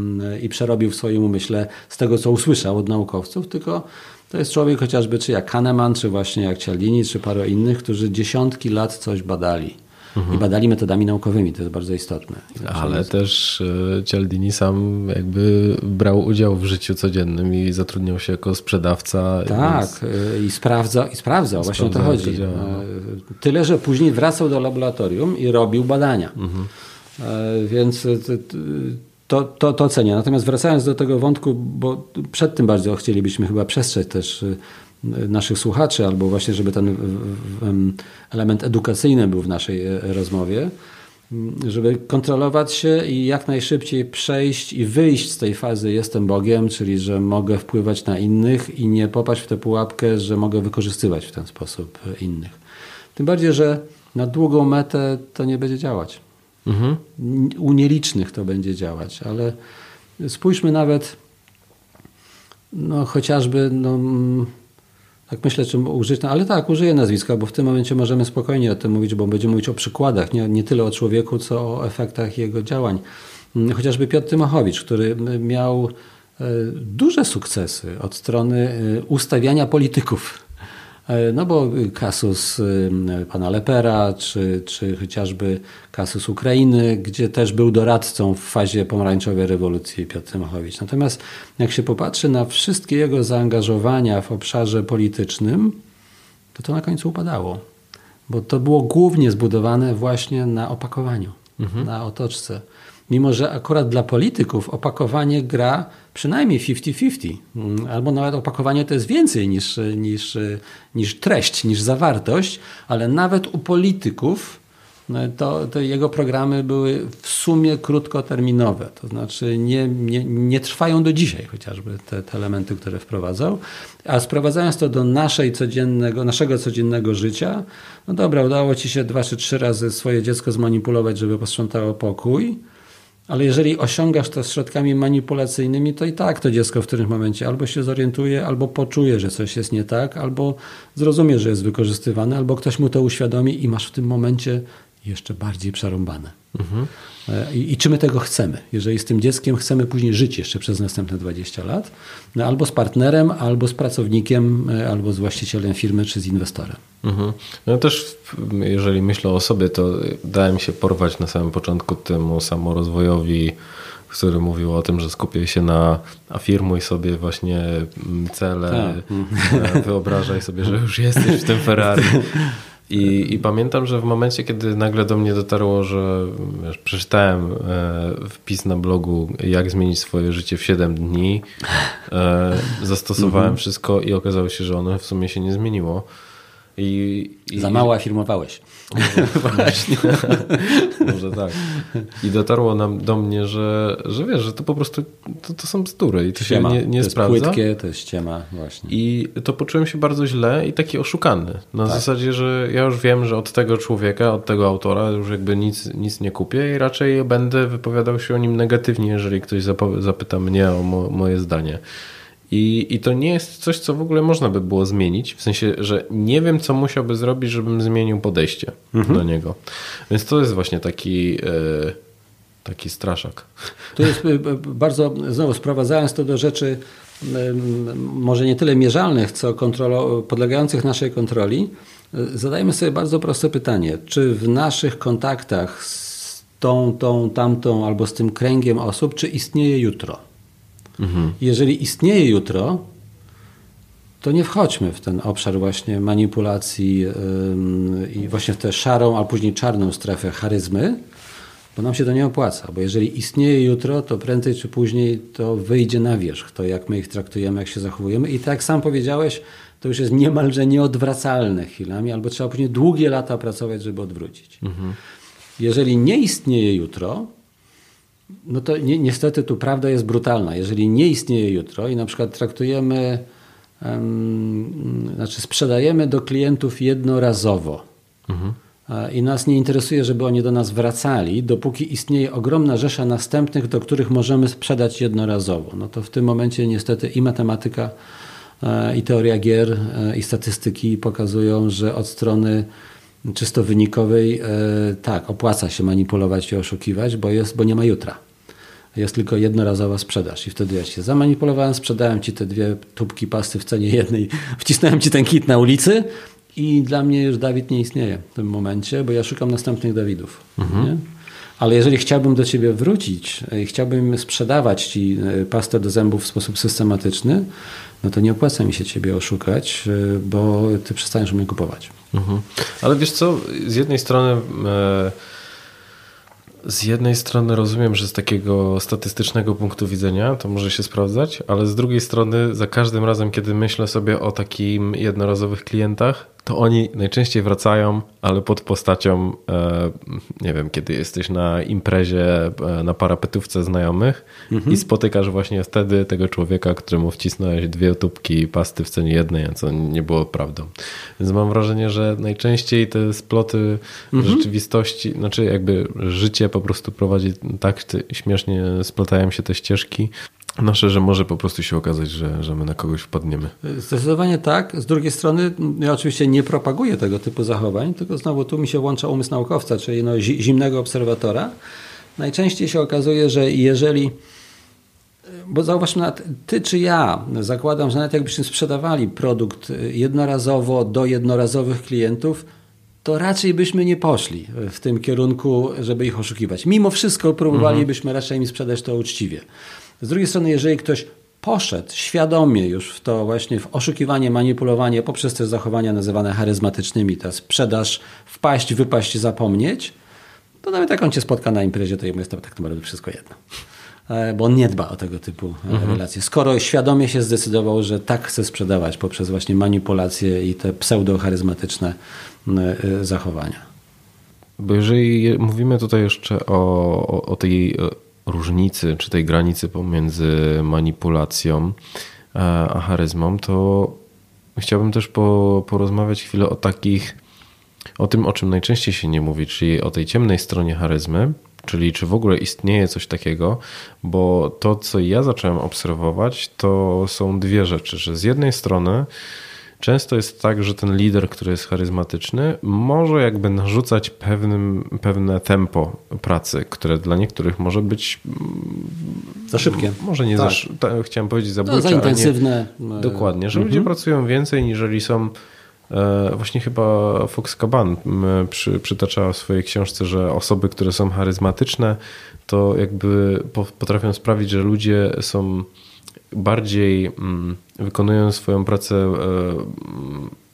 i przerobił w swoim umyśle z tego, co usłyszał od naukowców, tylko to jest człowiek chociażby czy jak Kahneman, czy właśnie jak Cialdini, czy paru innych, którzy dziesiątki lat coś badali. Mhm. I badali metodami naukowymi, to jest bardzo istotne. Ale też e, Cialdini sam jakby brał udział w życiu codziennym i zatrudniał się jako sprzedawca. Tak, więc... E, i sprawdzał, i sprawdzał, właśnie o to chodzi. To e, Tyle, że później wracał do laboratorium i robił badania. Mhm. Więc to, to, to cenię. Natomiast wracając do tego wątku, bo przed tym bardzo chcielibyśmy chyba przestrzec też naszych słuchaczy, albo właśnie, żeby ten element edukacyjny był w naszej e, rozmowie, żeby kontrolować się i jak najszybciej przejść i wyjść z tej fazy jestem Bogiem, czyli że mogę wpływać na innych i nie popaść w tę pułapkę, że mogę wykorzystywać w ten sposób innych. Tym bardziej, że na długą metę to nie będzie działać. Mhm. U nielicznych to będzie działać, ale spójrzmy nawet no, chociażby no, Tak myślę, czy użyć, ale tak, użyję nazwiska, bo w tym momencie możemy spokojnie o tym mówić, bo będziemy mówić o przykładach, nie, nie tyle o człowieku, co o efektach jego działań. Mm, chociażby Piotr Tymachowicz, który miał e, duże sukcesy od strony e, ustawiania polityków. E, no bo kasus pana Lepera, czy, czy chociażby kasus Ukrainy, gdzie też był doradcą w fazie pomarańczowej rewolucji Piotr Tymachowicz. Natomiast jak się popatrzy na wszystkie jego zaangażowania w obszarze politycznym, to to na końcu upadało. Bo to było głównie zbudowane właśnie na opakowaniu, mhm. na otoczce mimo że akurat dla polityków opakowanie gra przynajmniej 50-50, mm, albo nawet opakowanie to jest więcej niż, niż, niż treść, niż zawartość, ale nawet u polityków no, to, to, jego programy były w sumie krótkoterminowe, to znaczy nie, nie, nie trwają do dzisiaj chociażby te, te, elementy, które wprowadzał, a sprowadzając to do naszej codziennego, naszego codziennego życia, no dobra, udało ci się dwa czy trzy razy swoje dziecko zmanipulować, żeby posprzątało pokój, ale jeżeli osiągasz to środkami manipulacyjnymi, to i tak to dziecko w którymś momencie albo się zorientuje, albo poczuje, że coś jest nie tak, albo zrozumie, że jest wykorzystywane, albo ktoś mu to uświadomi i masz w tym momencie jeszcze bardziej przerąbane. Mhm. E, I, I, czy my tego chcemy? Jeżeli z tym dzieckiem chcemy później żyć jeszcze przez następne 20 lat, no albo z partnerem, albo z pracownikiem, e, albo z właścicielem firmy, czy z inwestorem. Mhm. No też, jeżeli myślę o sobie, to dałem się porwać na samym początku temu samorozwojowi, który mówił o tym, że skupię się na afirmuj sobie właśnie mm, cele, tak. Wyobrażaj sobie, że już jesteś w tym Ferrari. I, I, pamiętam, że w momencie, kiedy nagle do mnie dotarło, że wiesz, przeczytałem e, wpis na blogu, jak zmienić swoje życie w 7 dni, e, zastosowałem mhm. wszystko i okazało się, że ono w sumie się nie zmieniło. I, i, Za mało afirmowałeś. Właśnie. Może tak. I dotarło nam do mnie, że, że wiesz, że to po prostu to, to są bzdury i to ściema. się nie, nie to sprawdza. jest płytkie, to jest ściema właśnie. I to poczułem się bardzo źle i taki oszukany. Na tak. zasadzie, że ja już wiem, że od tego człowieka, od tego autora już jakby nic, nic nie kupię i raczej będę wypowiadał się o nim negatywnie, jeżeli ktoś zapyta mnie o mo moje zdanie. I, I to nie jest coś, co w ogóle można by było zmienić. W sensie, że nie wiem, co musiałby zrobić, żebym zmienił podejście mhm. do niego. Więc to jest właśnie taki. Yy, taki straszak. To jest e, bardzo, znowu sprowadzając to do rzeczy może nie tyle mierzalnych, co podlegających naszej kontroli, zadajmy sobie bardzo proste pytanie. Czy w naszych kontaktach z tą, tą, tamtą albo z tym kręgiem osób, czy istnieje jutro? Mhm. Jeżeli istnieje jutro, to nie wchodźmy w ten obszar właśnie manipulacji yy, i właśnie w tę szarą, a później czarną strefę charyzmy, bo nam się to nie opłaca. Bo jeżeli istnieje jutro, to prędzej czy później to wyjdzie na wierzch, to jak my ich traktujemy, jak się zachowujemy. I tak jak sam powiedziałeś, to już jest niemalże nieodwracalne chwilami, albo trzeba później długie lata pracować, żeby odwrócić. Mhm. Jeżeli nie istnieje jutro, no to ni niestety tu prawda jest brutalna. Jeżeli nie istnieje jutro i na przykład traktujemy, um, znaczy sprzedajemy do klientów jednorazowo mhm. i nas nie interesuje, żeby oni do nas wracali, dopóki istnieje ogromna rzesza następnych, do których możemy sprzedać jednorazowo. No to w tym momencie niestety i matematyka, e, i teoria gier, e, i statystyki pokazują, że od strony czysto wynikowej, e, tak, opłaca się manipulować i oszukiwać, bo, jest, bo nie ma jutra. Jest tylko jednorazowa sprzedaż i wtedy ja się zamanipulowałem, sprzedałem ci te dwie tubki pasty w cenie jednej, wcisnąłem ci ten kit na ulicy i dla mnie już Dawid nie istnieje w tym momencie, bo ja szukam następnych Dawidów. Mhm. Ale jeżeli chciałbym do ciebie wrócić i chciałbym sprzedawać ci e, pastę do zębów w sposób systematyczny, no to nie opłaca mi się ciebie oszukać, e, bo ty przestaniesz mnie kupować. Mhm. Ale wiesz co, z jednej strony e, z jednej strony rozumiem, że z takiego statystycznego punktu widzenia to może się sprawdzać, ale z drugiej strony za każdym razem, kiedy myślę sobie o takim jednorazowych klientach, to oni najczęściej wracają, ale pod postacią, e, nie wiem, kiedy jesteś na imprezie, e, na parapetówce znajomych mhm. i spotykasz właśnie wtedy tego człowieka, któremu wcisnąłeś dwie tubki pasty w cenie jednej, a co nie było prawdą. Więc mam wrażenie, że najczęściej te sploty mhm. rzeczywistości, znaczy jakby życie po prostu prowadzi tak śmiesznie splatają się te ścieżki, nasze, że może po prostu się okazać, że, że my na kogoś wpadniemy. Zdecydowanie tak. Z drugiej strony, ja oczywiście nie propaguję tego typu zachowań, tylko znowu tu mi się włącza umysł naukowca, czyli no zimnego obserwatora. Najczęściej się okazuje, że jeżeli bo zauważmy, ty czy ja, zakładam, że nawet jakbyśmy sprzedawali produkt jednorazowo do jednorazowych klientów, to raczej byśmy nie poszli w tym kierunku, żeby ich oszukiwać. Mimo wszystko próbowalibyśmy raczej im sprzedać to uczciwie. Z drugiej strony, jeżeli ktoś poszedł świadomie już w to właśnie w oszukiwanie, manipulowanie poprzez te zachowania nazywane charyzmatycznymi, ta sprzedaż, wpaść, wypaść, zapomnieć, to nawet jak on cię spotka na imprezie, to jemu jest to tak naprawdę wszystko jedno. E, bo on nie dba o tego typu e, mhm. relacje. Skoro świadomie się zdecydował, że tak chce sprzedawać poprzez właśnie manipulacje i te pseudo-charyzmatyczne e, zachowania. Bo jeżeli mówimy tutaj jeszcze o, o, o tej różnicy, czy tej granicy pomiędzy manipulacją a charyzmą, to chciałbym też po, porozmawiać chwilę o takich, o tym, o czym najczęściej się nie mówi, czyli o tej ciemnej stronie charyzmy, czyli czy w ogóle istnieje coś takiego, bo to, co ja zacząłem obserwować, to są dwie rzeczy, że z jednej strony często jest tak, że ten lider, który jest charyzmatyczny, może jakby narzucać pewnym, pewne tempo pracy, które dla niektórych może być za szybkie. Może nie tak. za, chciałem powiedzieć zabójcze, no, za intensywne. Nie, dokładnie, że mhm. ludzie pracują więcej, niżeli są E, właśnie chyba Fox Caban przy, przytacza w swojej książce, że osoby, które są charyzmatyczne, to jakby potrafią sprawić, że ludzie są bardziej wykonują swoją pracę e,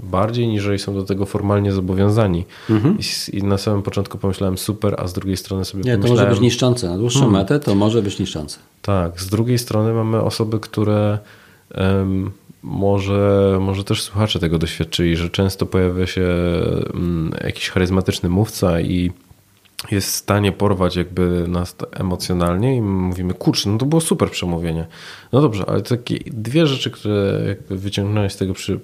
bardziej, niżeli są do tego formalnie zobowiązani. Mhm. I, na samym początku pomyślałem super, a z drugiej strony sobie Nie, pomyślałem... to może być niszczące. Na dłuższą hmm. metę to może być niszczące. Tak. Z drugiej strony mamy osoby, które um, może, może też słuchacze tego doświadczyli, że często pojawia się mm, jakiś charyzmatyczny mówca i jest w stanie porwać jakby nas emocjonalnie i mówimy, kurczę, no to było super przemówienie. No dobrze, ale takie dwie rzeczy, które jakby wyciągnąłeś z tego przy,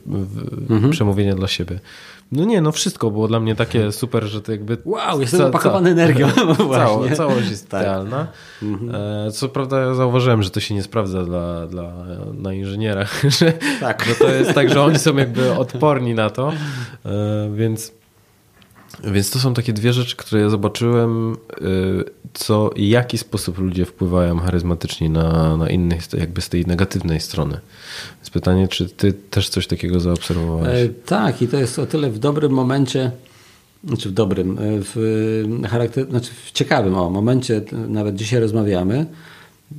mhm. przemówienia dla siebie. No nie, no wszystko było dla mnie takie super, że to jakby... Wow, jestem ca, opakowany energią. Cało, całość jest tak. idealna. Mhm. E, co prawda ja zauważyłem, że to się nie sprawdza dla, dla, na inżynierach, że, tak. że to jest tak, że oni są jakby odporni na to, e, więc więc to są takie dwie rzeczy, które ja zobaczyłem, y, co i jaki sposób ludzie wpływają charyzmatycznie na, na innych, jakby z tej negatywnej strony. Więc pytanie, czy ty też coś takiego zaobserwowałeś? E, tak, i to jest o tyle w dobrym momencie, znaczy w dobrym, e, w, charakter, znaczy w ciekawym o, momencie, nawet dzisiaj rozmawiamy.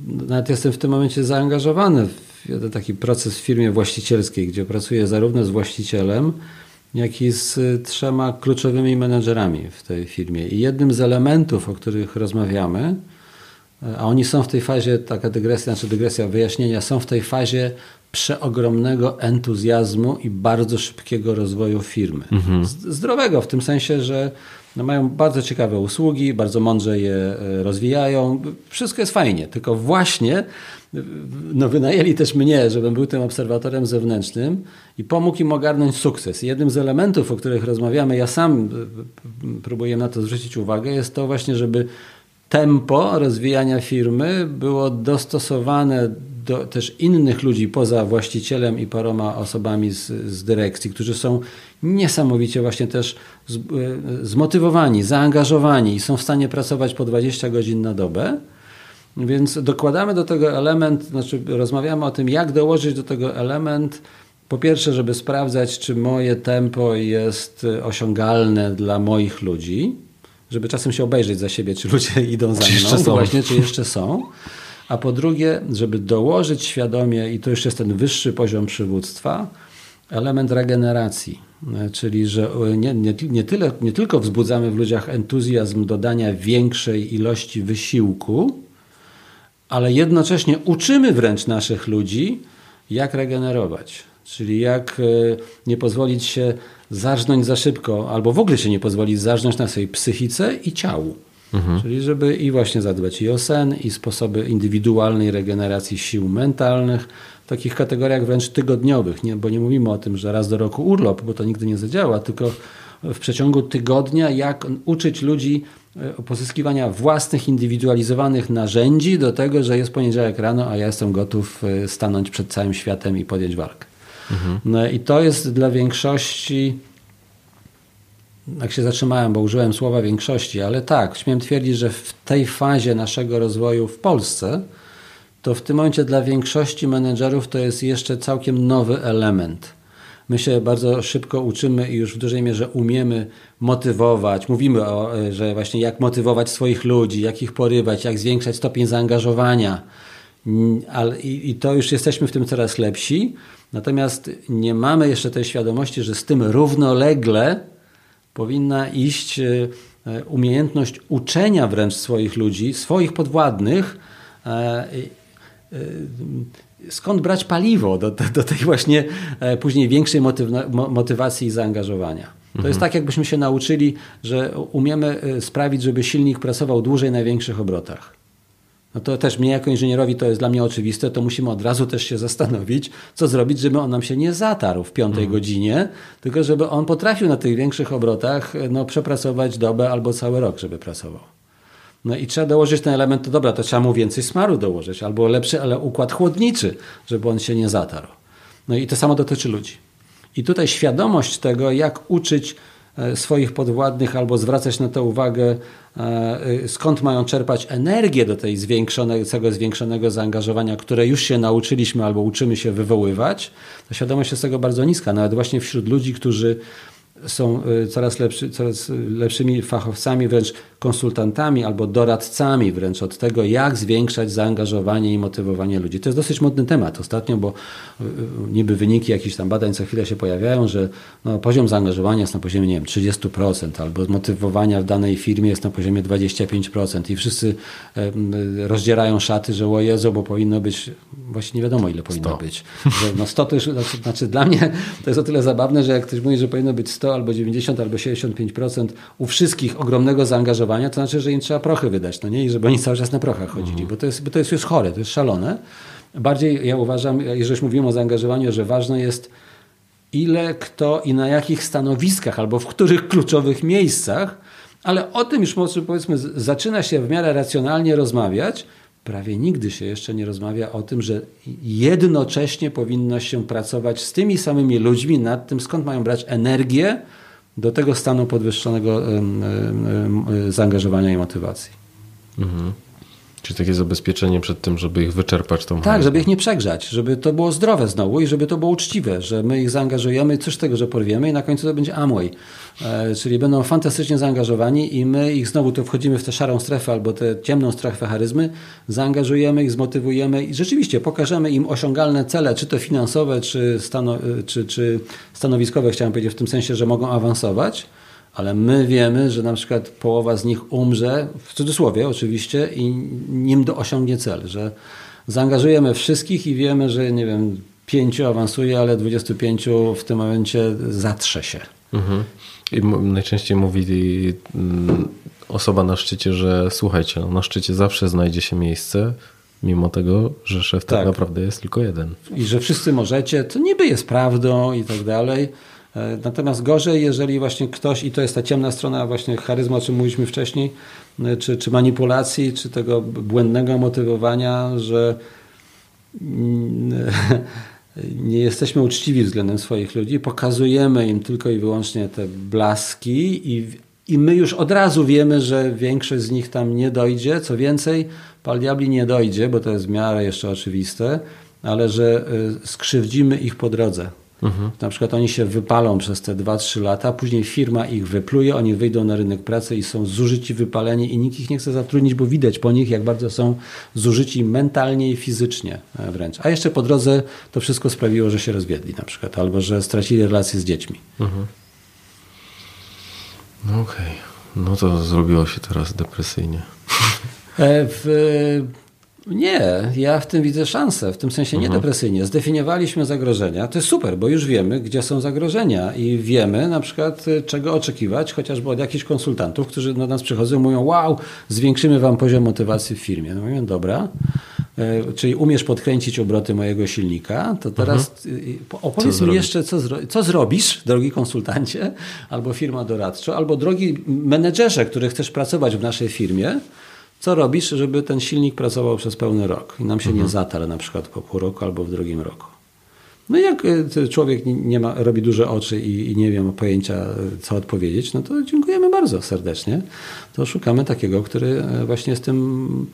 Nawet jestem w tym momencie zaangażowany w taki proces w firmie właścicielskiej, gdzie pracuję zarówno z właścicielem, jak i z y, trzema kluczowymi menedżerami w tej firmie. I jednym z elementów, o których rozmawiamy, y, a oni są w tej fazie, taka dygresja, znaczy dygresja wyjaśnienia, są w tej fazie przeogromnego entuzjazmu i bardzo szybkiego rozwoju firmy. Mhm. Zdrowego w tym sensie, że no mają bardzo ciekawe usługi, bardzo mądrze je y, rozwijają. Wszystko jest fajnie, tylko właśnie no, wynajęli też mnie, żebym był tym obserwatorem zewnętrznym i pomógł im ogarnąć sukces. Jednym z elementów, o których rozmawiamy, ja sam e, próbuję na to zwrócić uwagę, jest to właśnie, żeby tempo rozwijania firmy było dostosowane do też innych ludzi poza właścicielem i paroma osobami z, z dyrekcji, którzy są niesamowicie właśnie też e, zmotywowani, zaangażowani i są w stanie pracować po 20 godzin na dobę więc dokładamy do tego element, znaczy rozmawiamy o tym, jak dołożyć do tego element. Po pierwsze, żeby sprawdzać, czy moje tempo jest osiągalne dla moich ludzi, żeby czasem się obejrzeć za siebie, czy ludzie idą za mną, jeszcze są. właśnie, czy jeszcze są. A po drugie, żeby dołożyć świadomie, i to już jest ten wyższy poziom przywództwa, element regeneracji. Czyli, że nie, nie, nie, tyle, nie tylko wzbudzamy w ludziach entuzjazm dodania większej ilości wysiłku, ale jednocześnie uczymy wręcz naszych ludzi, jak regenerować. Czyli jak e, nie pozwolić się zarżnąć za szybko, albo w ogóle się nie pozwolić zarżnąć na swojej psychice i ciału. Mhm. Czyli żeby i właśnie zadbać i o sen, i sposoby indywidualnej regeneracji sił mentalnych, w takich kategoriach wręcz tygodniowych, nie? bo nie mówimy o tym, że raz do roku urlop, bo to nigdy nie zadziała, tylko w przeciągu tygodnia, jak uczyć ludzi pozyskiwania własnych, indywidualizowanych narzędzi do tego, że jest poniedziałek rano, a ja jestem gotów stanąć przed całym światem i podjąć walkę. Mhm. No I to jest dla większości jak się zatrzymałem, bo użyłem słowa większości, ale tak, śmiem twierdzić, że w tej fazie naszego rozwoju w Polsce, to w tym momencie dla większości menedżerów to jest jeszcze całkiem nowy element. My się bardzo szybko uczymy i już w dużej mierze umiemy motywować. Mówimy, o, że właśnie jak motywować swoich ludzi, jak ich porywać, jak zwiększać stopień zaangażowania. I, to już jesteśmy w tym coraz lepsi. Natomiast nie mamy jeszcze tej świadomości, że z tym równolegle powinna iść e, e, umiejętność uczenia wręcz swoich ludzi, swoich podwładnych, e, skąd brać paliwo do, do, do tej właśnie później większej motywacji i zaangażowania. To mhm. jest tak, jakbyśmy się nauczyli, że umiemy sprawić, żeby silnik pracował dłużej na większych obrotach no to też mnie jako inżynierowi to jest dla mnie oczywiste, to musimy od razu też się zastanowić, co zrobić, żeby on nam się nie zatarł w piątej mhm. godzinie, tylko żeby on potrafił na tych większych obrotach no, przepracować dobę albo cały rok, żeby pracował. No i trzeba dołożyć ten element, to dobra, to trzeba mu więcej smaru dołożyć, albo lepszy ale układ chłodniczy, żeby on się nie zatarł. No i to samo dotyczy ludzi. I tutaj świadomość tego, jak uczyć E, swoich podwładnych albo zwracać na to uwagę, e, skąd mają czerpać energię do tej zwiększonego, zwiększonego zaangażowania, które już się nauczyliśmy albo uczymy się wywoływać, to świadomość jest tego bardzo niska. Nawet właśnie wśród ludzi, którzy są y, coraz, lepszy, coraz lepszymi fachowcami, wręcz konsultantami albo doradcami wręcz od tego, jak zwiększać zaangażowanie i motywowanie ludzi. To jest dosyć modny temat ostatnio, bo y, y, niby wyniki jakichś tam badań co chwilę się pojawiają, że no, poziom zaangażowania jest na poziomie, nie wiem, 30%, albo motywowania w danej firmie jest na poziomie 25% i wszyscy rozdzierają szaty, że o Jezu, bo powinno być, właśnie nie wiadomo ile powinno 100. być. Że no 100 to już, znaczy, znaczy dla mnie to jest o tyle zabawne, że jak ktoś mówi, że powinno być 100, 100 albo 90 albo 65% u wszystkich ogromnego zaangażowania, to znaczy, że im trzeba prochy wydać, no nie? I żeby oni cały czas na prochach chodzili, mhm. bo, to jest, bo to jest już chore, to jest szalone. Bardziej ja uważam, jeżeli mówimy o zaangażowaniu, że ważne jest ile, kto i na jakich stanowiskach albo w których kluczowych miejscach, ale o tym już może powiedzmy zaczyna się w miarę racjonalnie rozmawiać, prawie nigdy się jeszcze nie rozmawia o tym, że jednocześnie powinno się pracować z tymi samymi ludźmi nad tym, skąd mają brać energię do tego stanu podwyższonego zaangażowania i motywacji. Mhm. Czyli takie zabezpieczenie przed tym, żeby ich wyczerpać tą Tak, żeby ich nie przegrzać, żeby to było zdrowe znowu i żeby to było uczciwe, że my ich zaangażujemy, coś z tego, że porwiemy i na końcu to będzie Amway. E, czyli będą fantastycznie zaangażowani i my ich znowu tu wchodzimy w tę szarą strefę albo tę ciemną strefę charyzmy, zaangażujemy ich, zmotywujemy i rzeczywiście pokażemy im osiągalne cele, czy to finansowe, czy, stano, czy, czy stanowiskowe, chciałem powiedzieć, w tym sensie, że mogą awansować ale my wiemy, że na przykład połowa z nich umrze, w cudzysłowie oczywiście, i nim do osiągnie cel, że zaangażujemy wszystkich i wiemy, że nie wiem, pięciu awansuje, ale 25 w tym momencie zatrze się. Mhm. I najczęściej mówi mm, osoba na szczycie, że słuchajcie, no, na szczycie zawsze znajdzie się miejsce, mimo tego, że szef tak, tak naprawdę jest tylko jeden. I że wszyscy możecie, to niby jest prawdą i tak dalej. E, natomiast gorzej, jeżeli właśnie ktoś, i to jest ta ciemna strona właśnie charyzmu, o czym mówiliśmy wcześniej, e, czy, czy manipulacji, czy tego błędnego motywowania, że mm, nie jesteśmy uczciwi względem swoich ludzi, pokazujemy im tylko i wyłącznie te blaski i, i my już od razu wiemy, że większość z nich tam nie dojdzie. Co więcej, Pal Diabli nie dojdzie, bo to jest w miarę jeszcze oczywiste, ale że e, skrzywdzimy ich po drodze. Mhm. Na przykład oni się wypalą przez te 2-3 lata, później firma ich wypluje, oni wyjdą na rynek pracy i są zużyci, wypaleni i nikt ich nie chce zatrudnić, bo widać po nich, jak bardzo są zużyci mentalnie i fizycznie e, wręcz. A jeszcze po drodze to wszystko sprawiło, że się rozwiedli na przykład, albo że stracili relacje z dziećmi. Mhm. No okej. Okay. No to zrobiło się teraz depresyjnie. E, w nie, ja w tym widzę szansę, w tym sensie nie mhm. depresyjnie. Zdefiniowaliśmy zagrożenia, to jest super, bo już wiemy, gdzie są zagrożenia i wiemy na przykład, y, czego oczekiwać, chociażby od jakichś konsultantów, którzy do nas przychodzą i mówią, wow, zwiększymy wam poziom motywacji w firmie. No mówię, dobra, e, czyli umiesz podkręcić obroty mojego silnika, to teraz mhm. opowiedz mi jeszcze, co, zro co zrobisz, drogi konsultancie, albo firma doradcza, albo drogi menedżerze, który chcesz pracować w naszej firmie, co robisz, żeby ten silnik pracował przez pełny rok i nam się mhm. nie zatarł na przykład po pół roku albo w drugim roku. No jak człowiek nie ma, robi duże oczy i, i nie wiem pojęcia, co odpowiedzieć, no to dziękujemy bardzo serdecznie. To szukamy takiego, który właśnie jest tym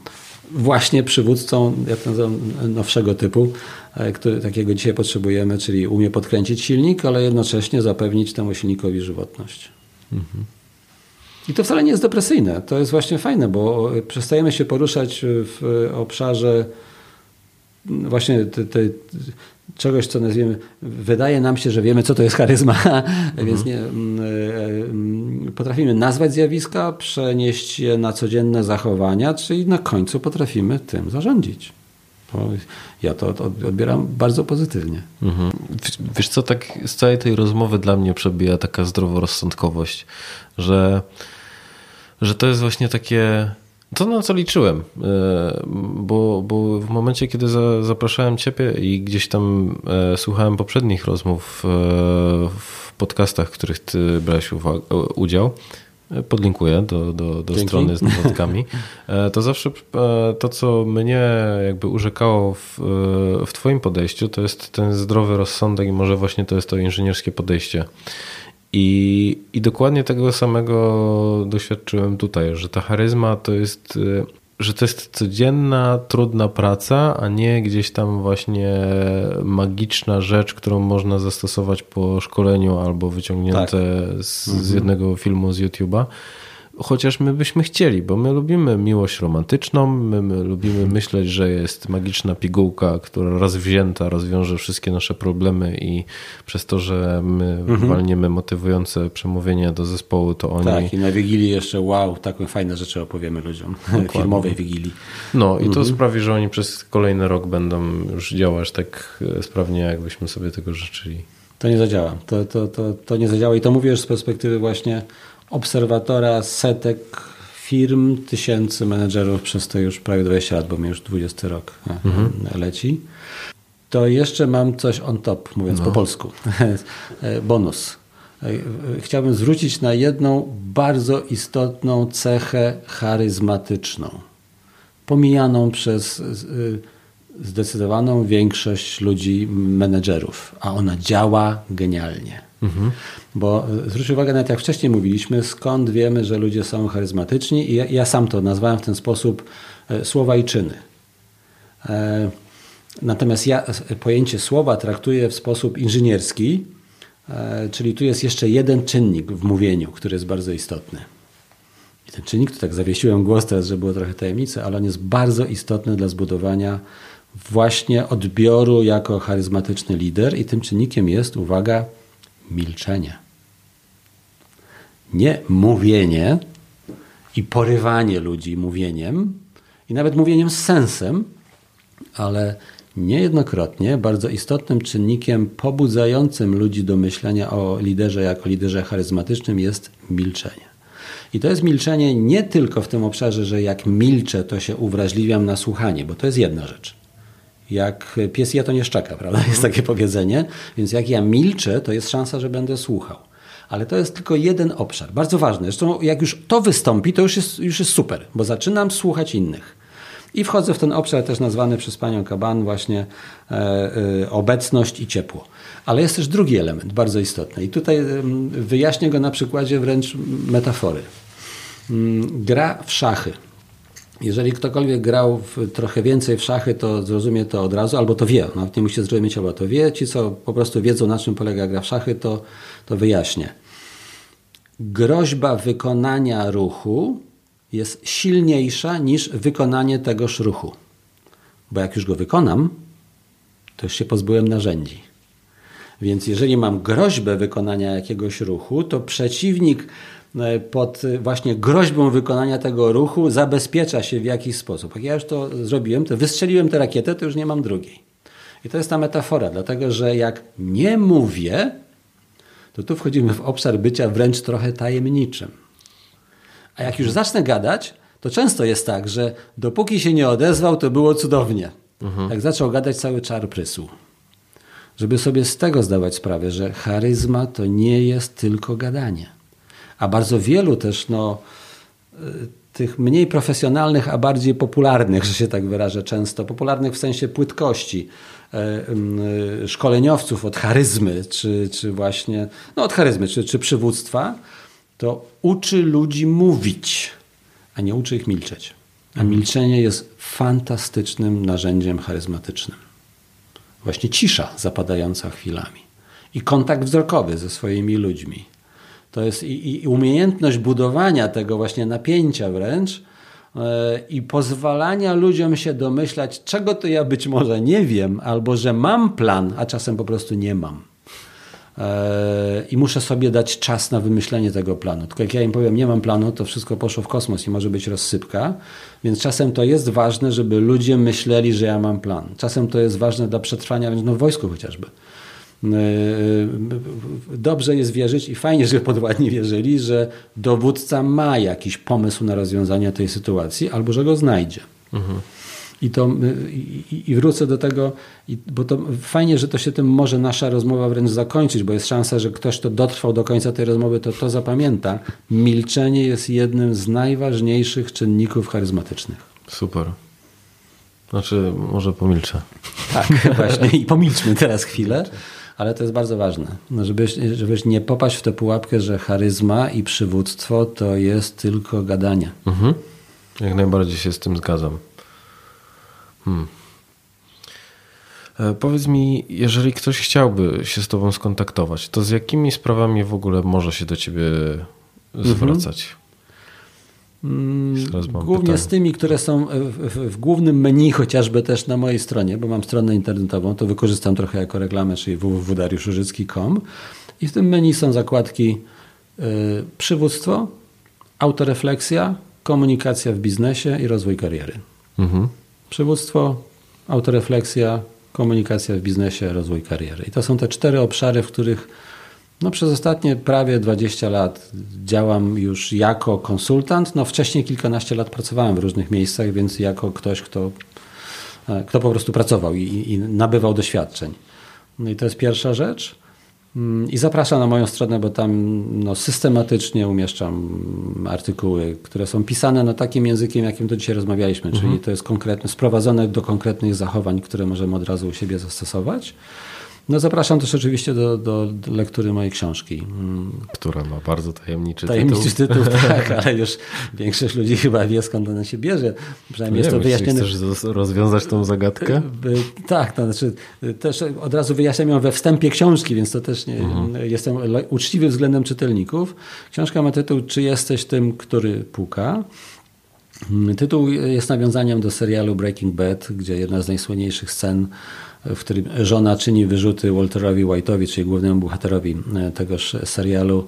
właśnie przywódcą, jak nazywam, nowszego typu, e, który, takiego dzisiaj potrzebujemy, czyli umie podkręcić silnik, ale jednocześnie zapewnić temu silnikowi żywotność. Mhm. I to wcale nie jest depresyjne. To jest właśnie fajne, bo przestajemy się poruszać w obszarze właśnie te, te, czegoś, co nazwiemy, wydaje nam się, że wiemy, co to jest charyzma, mhm. więc nie, e, potrafimy nazwać zjawiska, przenieść je na codzienne zachowania, czyli na końcu potrafimy tym zarządzić. Ja to odbieram bardzo pozytywnie. Mhm. Wiesz co, tak z całej tej rozmowy dla mnie przebija taka zdroworozsądkowość, że, że to jest właśnie takie to na co liczyłem, e, bo, bo w momencie, kiedy zapraszałem Ciebie i gdzieś tam e, słuchałem poprzednich rozmów e, w podcastach, w których Ty brałeś udział, podlinkuję do, do, do strony z notatkami, to zawsze to, co mnie jakby urzekało w, w Twoim podejściu, to jest ten zdrowy rozsądek i może właśnie to jest to inżynierskie podejście. I, I dokładnie tego samego doświadczyłem tutaj, że ta charyzma to jest, y, że to jest codzienna, trudna praca, a nie gdzieś tam właśnie magiczna rzecz, którą można zastosować po szkoleniu albo wyciągnięte tak. z, mhm. z jednego filmu z YouTube'a chociaż my byśmy chcieli, bo my lubimy miłość romantyczną, my, my, lubimy myśleć, że jest magiczna pigułka, która raz wzięta rozwiąże wszystkie nasze problemy i przez to, że my mhm. walniemy motywujące przemówienie do zespołu, to oni... Tak, i na Wigilii jeszcze wow, takie fajne rzeczy opowiemy ludziom, Dokładnie. firmowej Wigilii. No i to mhm. sprawi, że oni przez kolejny rok będą już działać tak e, sprawnie, jakbyśmy sobie tego życzyli. To nie zadziała. To, to, to, to nie zadziała i to mówię już z perspektywy właśnie obserwatora setek firm, tysięcy menedżerów przez to już prawie 20 lat, bo mi już 20 rok e, mhm. leci. To jeszcze mam coś on top, mówiąc no. po polsku. E, bonus. E, chciałbym zwrócić na jedną bardzo istotną cechę charyzmatyczną, pomijaną przez zdecydowaną większość ludzi, menedżerów, a ona działa genialnie. Mhm. Bo e, zwróć uwagę, nawet jak wcześniej mówiliśmy, skąd wiemy, że ludzie są charyzmatyczni i ja, ja sam to nazwałem w ten sposób e, słowa i czyny. E, natomiast ja pojęcie słowa traktuję w sposób inżynierski, czyli tu jest jeszcze jeden czynnik w mówieniu, który jest bardzo istotny. I ten czynnik, to tak zawiesiłem głos teraz, żeby było trochę tajemnicy, ale on jest bardzo istotny dla zbudowania właśnie odbioru jako charyzmatyczny lider i tym czynnikiem jest, uwaga, milczenie. Nie mówienie i porywanie ludzi mówieniem, i nawet mówieniem z sensem, ale niejednokrotnie bardzo istotnym czynnikiem pobudzającym ludzi do myślenia o liderze jako liderze charyzmatycznym jest milczenie. I to jest milczenie nie tylko w tym obszarze, że jak milczę, to się uwrażliwiam na słuchanie, bo to jest jedna rzecz jak pies je, to nie szczeka, prawda? Jest takie powiedzenie. Więc jak ja milczę, to jest szansa, że będę słuchał. Ale to jest tylko jeden obszar, bardzo ważny. Zresztą jak już to wystąpi, to już jest, już jest super, bo zaczynam słuchać innych. I wchodzę w ten obszar też nazwany przez panią Kaban właśnie e, e, obecność i ciepło. Ale jest też drugi element, bardzo istotny. I tutaj e, wyjaśnię go na przykładzie wręcz metafory. Mm, gra w szachy jeżeli ktokolwiek grał w, trochę więcej w szachy, to zrozumie to od razu, albo to wie, nawet nie musi zrozumieć, albo to wie. Ci, co po prostu wiedzą, na czym polega gra w szachy, to, to wyjaśnię. Groźba wykonania ruchu jest silniejsza niż wykonanie tegoż ruchu. Bo jak już go wykonam, to już się pozbyłem narzędzi. Więc jeżeli mam groźbę wykonania jakiegoś ruchu, to przeciwnik pod właśnie groźbą wykonania tego ruchu zabezpiecza się w jakiś sposób. Jak ja już to zrobiłem, to wystrzeliłem tę rakietę, to już nie mam drugiej. I to jest ta metafora, dlatego że jak nie mówię, to tu wchodzimy w obszar bycia wręcz trochę tajemniczym. A jak już zacznę gadać, to często jest tak, że dopóki się nie odezwał, to było cudownie. Mhm. Jak zaczął gadać, cały czar prysł. Żeby sobie z tego zdawać sprawę, że charyzma to nie jest tylko gadanie. A bardzo wielu też no, y, tych mniej profesjonalnych, a bardziej popularnych, że się tak wyrażę często, popularnych w sensie płytkości, e, y, szkoleniowców od charyzmy, czy, czy właśnie, no od charyzmy, czy, czy przywództwa, to uczy ludzi mówić, a nie uczy ich milczeć. A milczenie jest fantastycznym narzędziem charyzmatycznym. Właśnie cisza zapadająca chwilami i kontakt wzrokowy ze swoimi ludźmi. To jest i, i umiejętność budowania tego właśnie napięcia wręcz yy, i pozwalania ludziom się domyślać, czego to ja być może nie wiem, albo że mam plan, a czasem po prostu nie mam i muszę sobie dać czas na wymyślenie tego planu. Tylko jak ja im powiem, nie mam planu, to wszystko poszło w kosmos i może być rozsypka. Więc czasem to jest ważne, żeby ludzie myśleli, że ja mam plan. Czasem to jest ważne dla przetrwania no w wojsku chociażby. E, e, dobrze jest wierzyć i fajnie, żeby podładnie wierzyli, że dowódca ma jakiś pomysł na rozwiązanie tej sytuacji albo że go znajdzie. Mhm. I, to, y, i, i, wrócę do tego, bo to fajnie, że to się tym może nasza rozmowa wręcz zakończyć, bo jest szansa, że ktoś, kto dotrwał do końca tej rozmowy, to to zapamięta. Milczenie jest jednym z najważniejszych czynników charyzmatycznych. Super. Znaczy, może pomilczę. Tak, właśnie. I pomilczmy teraz chwilę, ale to jest bardzo ważne, no żebyś, żebyś nie popaść w tę pułapkę, że charyzma i przywództwo to jest tylko gadanie. Mhm. Jak najbardziej się z tym zgadzam. Hmm. E, powiedz mi, jeżeli ktoś chciałby się z Tobą skontaktować, to z jakimi sprawami w ogóle może się do Ciebie zwracać? Mm, głównie pytanie. z tymi, które są w, w, w, głównym menu, chociażby też na mojej stronie, bo mam stronę internetową, to wykorzystam trochę jako reklamę, czyli www.dariuszużycki.com i w tym menu są zakładki y, przywództwo, autorefleksja, komunikacja w biznesie i rozwój kariery. Mhm. Przywództwo, autorefleksja, komunikacja w biznesie, rozwój kariery. I to są te cztery obszary, w których no, przez ostatnie prawie 20 lat działam już jako konsultant. No, wcześniej kilkanaście lat pracowałem w różnych miejscach, więc jako ktoś, kto, e, kto po prostu pracował i, i nabywał doświadczeń. No i to jest pierwsza rzecz. I zapraszam na moją stronę, bo tam no, systematycznie umieszczam artykuły, które są pisane no, takim językiem, jakim to dzisiaj rozmawialiśmy, mhm. czyli to jest konkretne, sprowadzone do konkretnych zachowań, które możemy od razu u siebie zastosować. No zapraszam też oczywiście do, do, do, lektury mojej książki. Która ma bardzo tajemniczy, tajemniczy tytuł. Tajemniczy tytuł, tak, ale już większość ludzi chyba wie skąd ona się bierze. Przynajmniej jest to wyjaśnione. Chcesz rozwiązać tą zagadkę? Tak, to znaczy też od razu wyjaśniam ją we wstępie książki, więc to też nie, mhm. jestem uczciwy względem czytelników. Książka ma tytuł Czy jesteś tym, który puka? Tytuł jest nawiązaniem do serialu Breaking Bad, gdzie jedna z najsłynniejszych scen w którym żona czyni wyrzuty Walterowi White'owi, czyli głównemu bohaterowi e, tegoż serialu,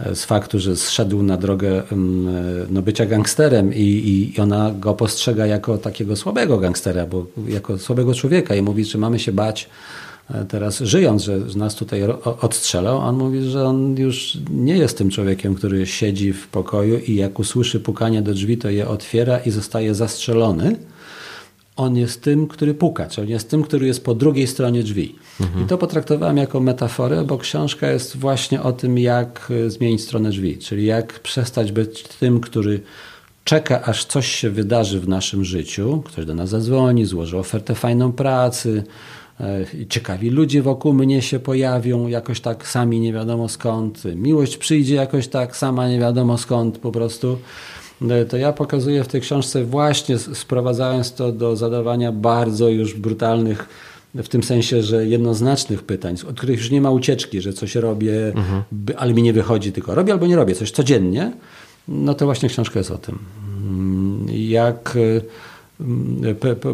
e, z faktu, że zszedł na drogę mm, e, no, bycia gangsterem i, i ona go postrzega jako takiego słabego gangstera, bo jako słabego człowieka i mówi, czy mamy się bać teraz żyjąc, że nas tutaj odstrzelał, on mówi, że on już nie jest tym człowiekiem, który siedzi w pokoju i jak usłyszy pukanie do drzwi, to je otwiera i zostaje zastrzelony, on jest tym, który puka, czyli on jest tym, który jest po drugiej stronie drzwi. Mhm. I to potraktowałem jako metaforę, bo książka jest właśnie o tym, jak e, zmienić stronę drzwi, czyli jak przestać być tym, który czeka, aż coś się wydarzy w naszym życiu. Ktoś do nas zadzwoni, złoży ofertę fajną pracy, e, ciekawi ludzie wokół mnie się pojawią, jakoś tak sami nie wiadomo skąd, miłość przyjdzie jakoś tak sama nie wiadomo skąd po prostu to ja pokazuję w tej książce właśnie sprowadzając to do zadawania bardzo już brutalnych w tym sensie, że jednoznacznych pytań, od których już nie ma ucieczki, że coś robię, mhm. ale mi nie wychodzi, tylko robię albo nie robię coś codziennie, no to właśnie książka jest o tym. Mm, jak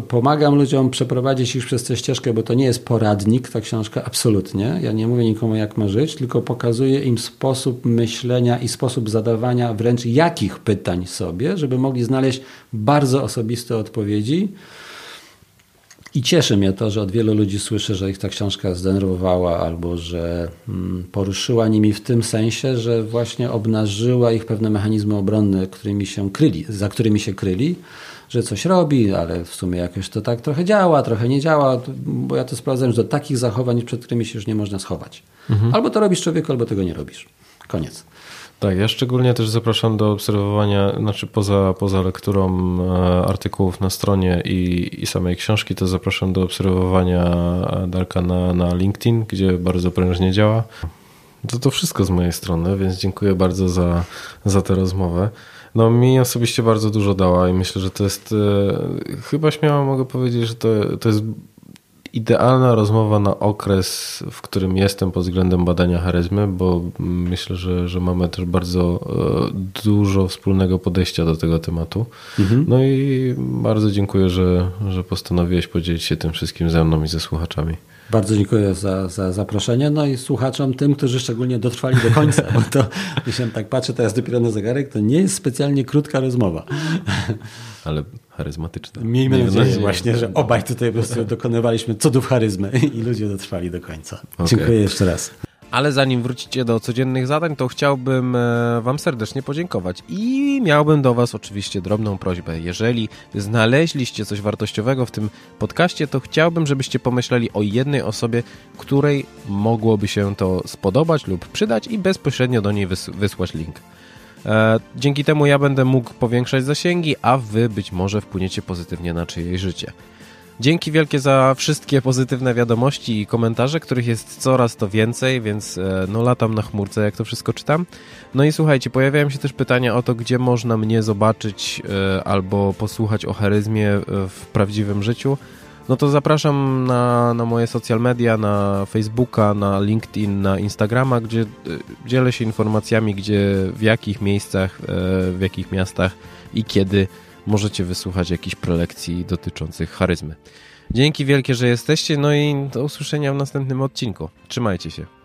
pomagam ludziom przeprowadzić ich przez tę ścieżkę, bo to nie jest poradnik, ta książka, absolutnie. Ja nie mówię nikomu, jak ma żyć, tylko pokazuję im sposób myślenia i sposób zadawania wręcz jakich pytań sobie, żeby mogli znaleźć bardzo osobiste odpowiedzi I cieszy mnie to, że od wielu ludzi słyszę, że ich ta książka zdenerwowała albo że mm, poruszyła nimi w tym sensie, że właśnie obnażyła ich pewne mechanizmy obronne, którymi się kryli, za którymi się kryli, że coś robi, ale w sumie jakoś to tak trochę działa, trochę nie działa, bo ja to sprawdzam, że do takich zachowań, przed którymi się już nie można schować. Mhm. Albo to robisz człowieku, albo tego nie robisz. Koniec. Tak, ja szczególnie też zapraszam do obserwowania, znaczy poza, poza lekturą e, artykułów na stronie i, i samej książki, to zapraszam do obserwowania Darka na, na LinkedIn, gdzie bardzo prężnie działa. To to wszystko z mojej strony, więc dziękuję bardzo za, za tę rozmowę. No mi osobiście bardzo dużo dała i myślę, że to jest, e, chyba śmiało mogę powiedzieć, że to, to jest idealna rozmowa na okres, w którym jestem pod względem badania charyzmy, bo myślę, że, że mamy też bardzo e, dużo wspólnego podejścia do tego tematu. Mhm. No i bardzo dziękuję, że, że postanowiłeś podzielić się tym wszystkim ze mną i ze słuchaczami. Bardzo dziękuję za, za zaproszenie. No i słuchaczom, tym, którzy szczególnie dotrwali do końca, bo to, jeśli tak patrzę teraz dopiero na zegarek, to nie jest specjalnie krótka rozmowa. Ale charyzmatyczna. Miejmy Nie nadzieję wiem, właśnie, że obaj tutaj po prostu dokonywaliśmy cudów charyzmy i ludzie dotrwali do końca. Okay. Dziękuję jeszcze raz. Ale zanim wrócicie do codziennych zadań, to chciałbym e, Wam serdecznie podziękować. I miałbym do Was oczywiście drobną prośbę. Jeżeli znaleźliście coś wartościowego w tym podcaście, to chciałbym, żebyście pomyśleli o jednej osobie, której mogłoby się to spodobać lub przydać i bezpośrednio do niej wysłać link. E, dzięki temu ja będę mógł powiększać zasięgi, a Wy być może wpłyniecie pozytywnie na czyjeś życie. Dzięki wielkie za wszystkie pozytywne wiadomości i komentarze, których jest coraz to więcej, więc e, no latam na chmurce, jak to wszystko czytam. No i słuchajcie, pojawiają się też pytania o to, gdzie można mnie zobaczyć e, albo posłuchać o charyzmie e, w prawdziwym życiu. No to zapraszam na, na moje social media, na Facebooka, na LinkedIn, na Instagrama, gdzie dzielę się informacjami, gdzie, w jakich miejscach, w jakich miastach i kiedy możecie wysłuchać jakichś prelekcji dotyczących charyzmy. Dzięki wielkie, że jesteście, no i do usłyszenia w następnym odcinku. Trzymajcie się.